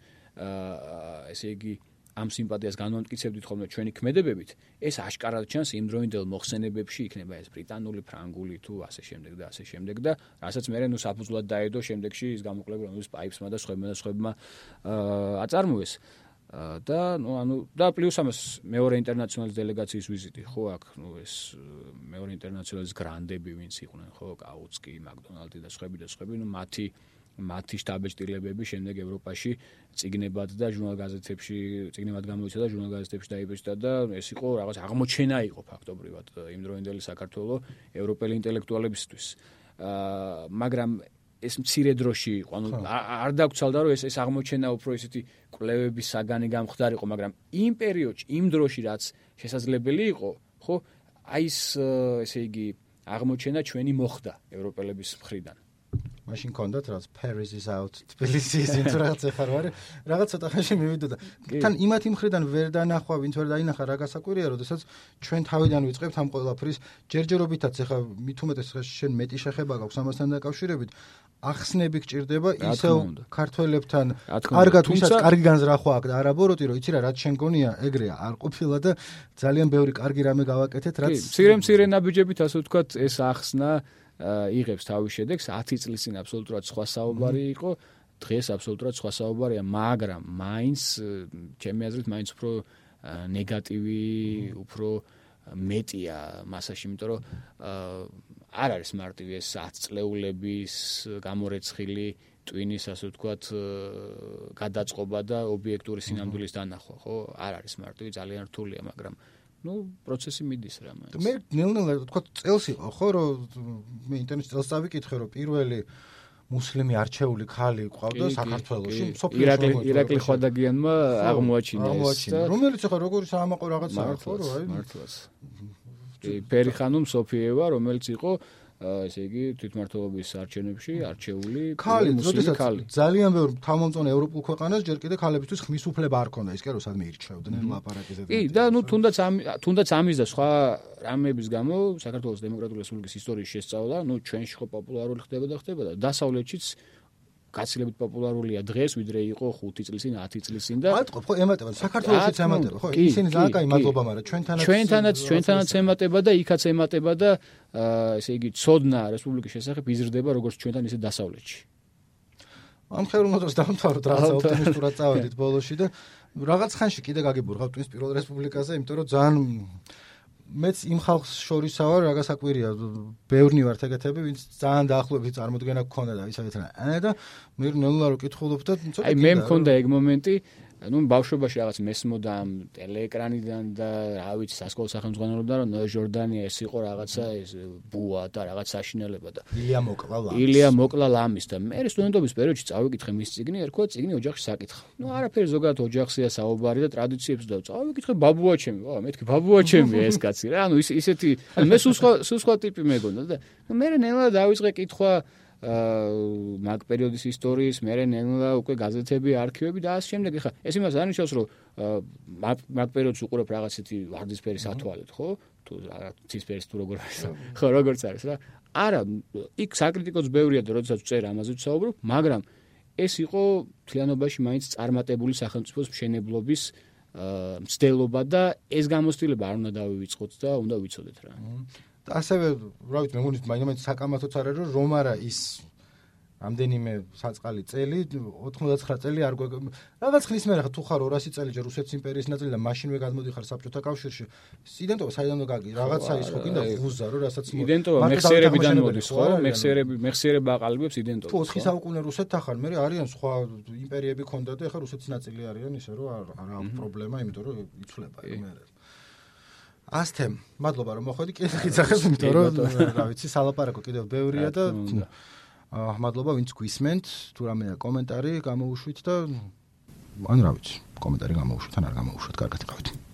ესე იგი ამ სიმპათიას განვამტკიცებდით ხოლმე ჩვენი ქმედებებით, ეს აშკარად ჩანს იმ დროინდელ მოხსენებებში იქნება ეს ბრიტანული, ფრანგული თუ ასე შემდეგ და ასე შემდეგ და რასაც მე ნუ საფუძვლად დაედო შემდეგში ის გამოკლება რომელიც პაიპსმა და სხვებმა და სხვებმა აწარმოეს. და ნუ ანუ და პლუს ამას მეორე ინტერნაციონალის დელეგაციის ვიზიტი ხო აქ ნუ ეს მეორე ინტერნაციონალის გრანდები ვინც იყვნენ ხო კაუცკი მაკდონალდი და სხვები და სხვები ნუ მათი მათი შტაბეჭდილებები შემდეგ ევროპაში ციგნებად და ჟურნალ-გაზეთებში ციგნებად გამოიცა და ჟურნალ-გაზეთებში დაიბეჭდა და ეს იყო რაღაც აღმოჩენა იყო ფაქტობრივად იმ დროინდელი საქართველოს ევროპელი ინტელექტუალებისთვის. აა მაგრამ ეს მცირე დროში იყო, ანუ არ დაგცალდა რომ ეს ეს აღმოჩენა უფრო ისეთი კვლევების საგანი გამხდარიყო, მაგრამ იმ პერიოდში, იმ დროში რაც შესაძლებელი იყო, ხო, აი ეს ესე იგი აღმოჩენა ჩვენი მოხდა ევროპელების მხრიდან. მაშინ კონდათ რაც Paris is out თბილისი is in რაღაც ახარ ვარ რაღაც ცოტა ხანში მივიდოდა. თან იმათ იმ ხრიდან ვერ დანახვა ვინც ვერ დაინახა რა გასაკვირია როდესაც ჩვენ თავიდან ვიწყებთ ამ ყველაფრის ჯერჯერობითაც. ახლა მით უმეტეს შენ მეტი შეხება გაქვს ამასთან დაკავშირებით. ახსნები გჭირდება ისევ ქართველებთან. კარგად ვისაც კარგი განზრახვა აქვს და არაბოროტი რომ იცი რა რაც შენ გონია ეგრეა არ ყოფილა და ძალიან ბევრი კარგი რამე გავაკეთეთ რაც მცირე მცირე ნაბიჯებით ასე ვთქვათ ეს ახსნა იღებს თავის შედეგს. 10 წლის წინ აბსოლუტურად სხვა საუბარი იყო. დღეს აბსოლუტურად სხვა საუბარია მაგრამ მაინც ჩემი აზრით მაინც უფრო ნეგატივი უფრო მეტია მასაში იმიტომ რომ არ არის მარტივი ეს 10 წლეულების გამორეცხილი ტვინის ასე ვთქვათ გადაწყობა და ობიექტური სინამდვილის დანახვა ხო? არ არის მარტივი ძალიან რთულია მაგრამ ну პროცესი მიდის რა მას. მე ნელ-ნელა თქვა წელს იყო ხო რომ მე ინტერნეტში წელს დავიკითხე რომ პირველი მუსლიმი არჩეული ხალი ყავდა საქართველოში ირაკლი ირაკლი ხვადაგიანმა აღმოაჩინა ეს და რომელიც ახლა როგორი საამაყო რაღაცა ხო რა მართლაც პერიხანუმ სოფიევა რომელიც იყო ესე იგი თვითმართველობის არჩევნებში არჩეული ქალი, როდესაც ძალიან ბევრ თავმომწონე ევროპულ ქვეყანას ჯერ კიდე ქალებისთვის ხმის უფლება არ ქონდა, ის კი რომ სადმე ირჩევდნენ ლაპარაკიზე. კი, და ნუ თუნდაც ამ თუნდაც ამის და სხვა რამების გამო საქართველოს დემოკრატიული რესპუბლიკის ისტორიის შესწავლა, ნუ ჩვენში ხო პოპულარული ხდება და ხდება და დასავლეთშიც გაცილებით პოპულარულია დღეს ვიდრე იყო 5 წლის წინ 10 წლის წინ და აიტყო ხო ემატება საქართველოსიც ემატება ხო ისინი ძალიან კაი მადლობა მაგრამ ჩვენთანაც ჩვენთანაც ჩვენთანაც ემატება და იქაც ემატება და ესე იგი ცოდნა რესპუბლიკის შესახებ იზრდება როგორც ჩვენთან ისე დასავლეთში. ამ ხელოვნებას დამთავრდა რაღაცა ოპტიმისტურად წავედით ბოლოში და რაღაც ხანში კიდე გაგებურღავ ტვინს პირველ რესპუბლიკაზე იმიტომ რომ ძალიან მეც იმ ხალხს შორისა ვარ, რა გასაკვირია, ბევრნი ვართ ეგეთები, ვინც ძალიან დაახლოებით წარმოდგენა გქონდა და ისე ეცნა. და მე ნელა რო კითხულობ და ცოტა აი მე მქონდა ეგ მომენტი, ну ბავშვობაში რაღაც მესმოდა ამ ტელეეკრანიდან და რა ვიცი სასკოლო სახელმძღვანელობიდან რომ ჟორდანია ეს იყო რაღაცა ეს ბუა და რაღაც საშინელება და ილია მოკლა ლამის ილია მოკლა ლამის და მე სტუდენტობის პერიოდში წავიკითხე მის წიგნი ერქვა წიგნი ოჯახში საკითხა ну არაფერი ზოგადად ოჯახია საუბარი და ტრადიციებს და წავიკითხე ბაბუა ჩემი ვა მეთქი ბაბუა ჩემი ეს კაცი რა ანუ ისეთი მე სულ სხვა სულ სხვა ტიპი მეგონა და მე ნელა დავიწყე კითხვა აა მაგ პერიოდის ისტორიის, მერე ნელა უკვე გაზეთები, არქივები და ასე შემდეგ. ხა ეს იმას არნიშნავს, რომ მაგ პერიოდს უყურებ რაღაცეთი ვარდისფერი სათვალეთ, ხო? თუ ცისფერის თუ როგორ არის. ხო, როგორც არის რა. არა, იქ საკრიტიკოც ბევრია და როდესაც წერ ამაზე ვსაუბრობ, მაგრამ ეს იყო თლიანობაში მაინც წარმატებული სახელმწიფოს მშენებლობის აა მცდელობა და ეს გამოცდილება არ უნდა დავივიწყოთ და უნდა ვიცოდეთ რა. და ასევე რა ვიცი მე მგონი მაინც საკამათოც არა რომ რომარა ის ამდენიმე საწყალი წელი 99 წელი არ რაღაც ხნის მერე ხა თუ ხარ 200 წელი ჯერ რუსეთის იმპერიის ნაწილი და მაშინვე გადმოდიხარ საბჭოთა კავშირში. იდენტობა საიდანო გაგი რაღაცა ის ხო კიდე ღუზა რომ რასაც იდენტობა მეხსიერებიდან მოდის ხო მეხსიერები მეხსიერება აყალიბებს იდენტობას თუ 4 საუკუნე რუსეთთან ხარ მე არიან სხვა იმპერიები ქონდა და ეხა რუსეთის ნაწილი არიან ისე რომ არ აქვს პრობლემა იმიტომ რომ იცვლება მე ასთე მადლობა რომ მოხვედი. კიდე ხიცახეს იმიტომ რომ რა ვიცი სალაპარაკო კიდევ ბევრია და აა მადლობა ვინც გვისმენთ, თუ რამე კომენტარი გამოუშვით და ანუ რა ვიცი, კომენტარი გამოუშვით ან არ გამოუშვით, კარგად იყავით.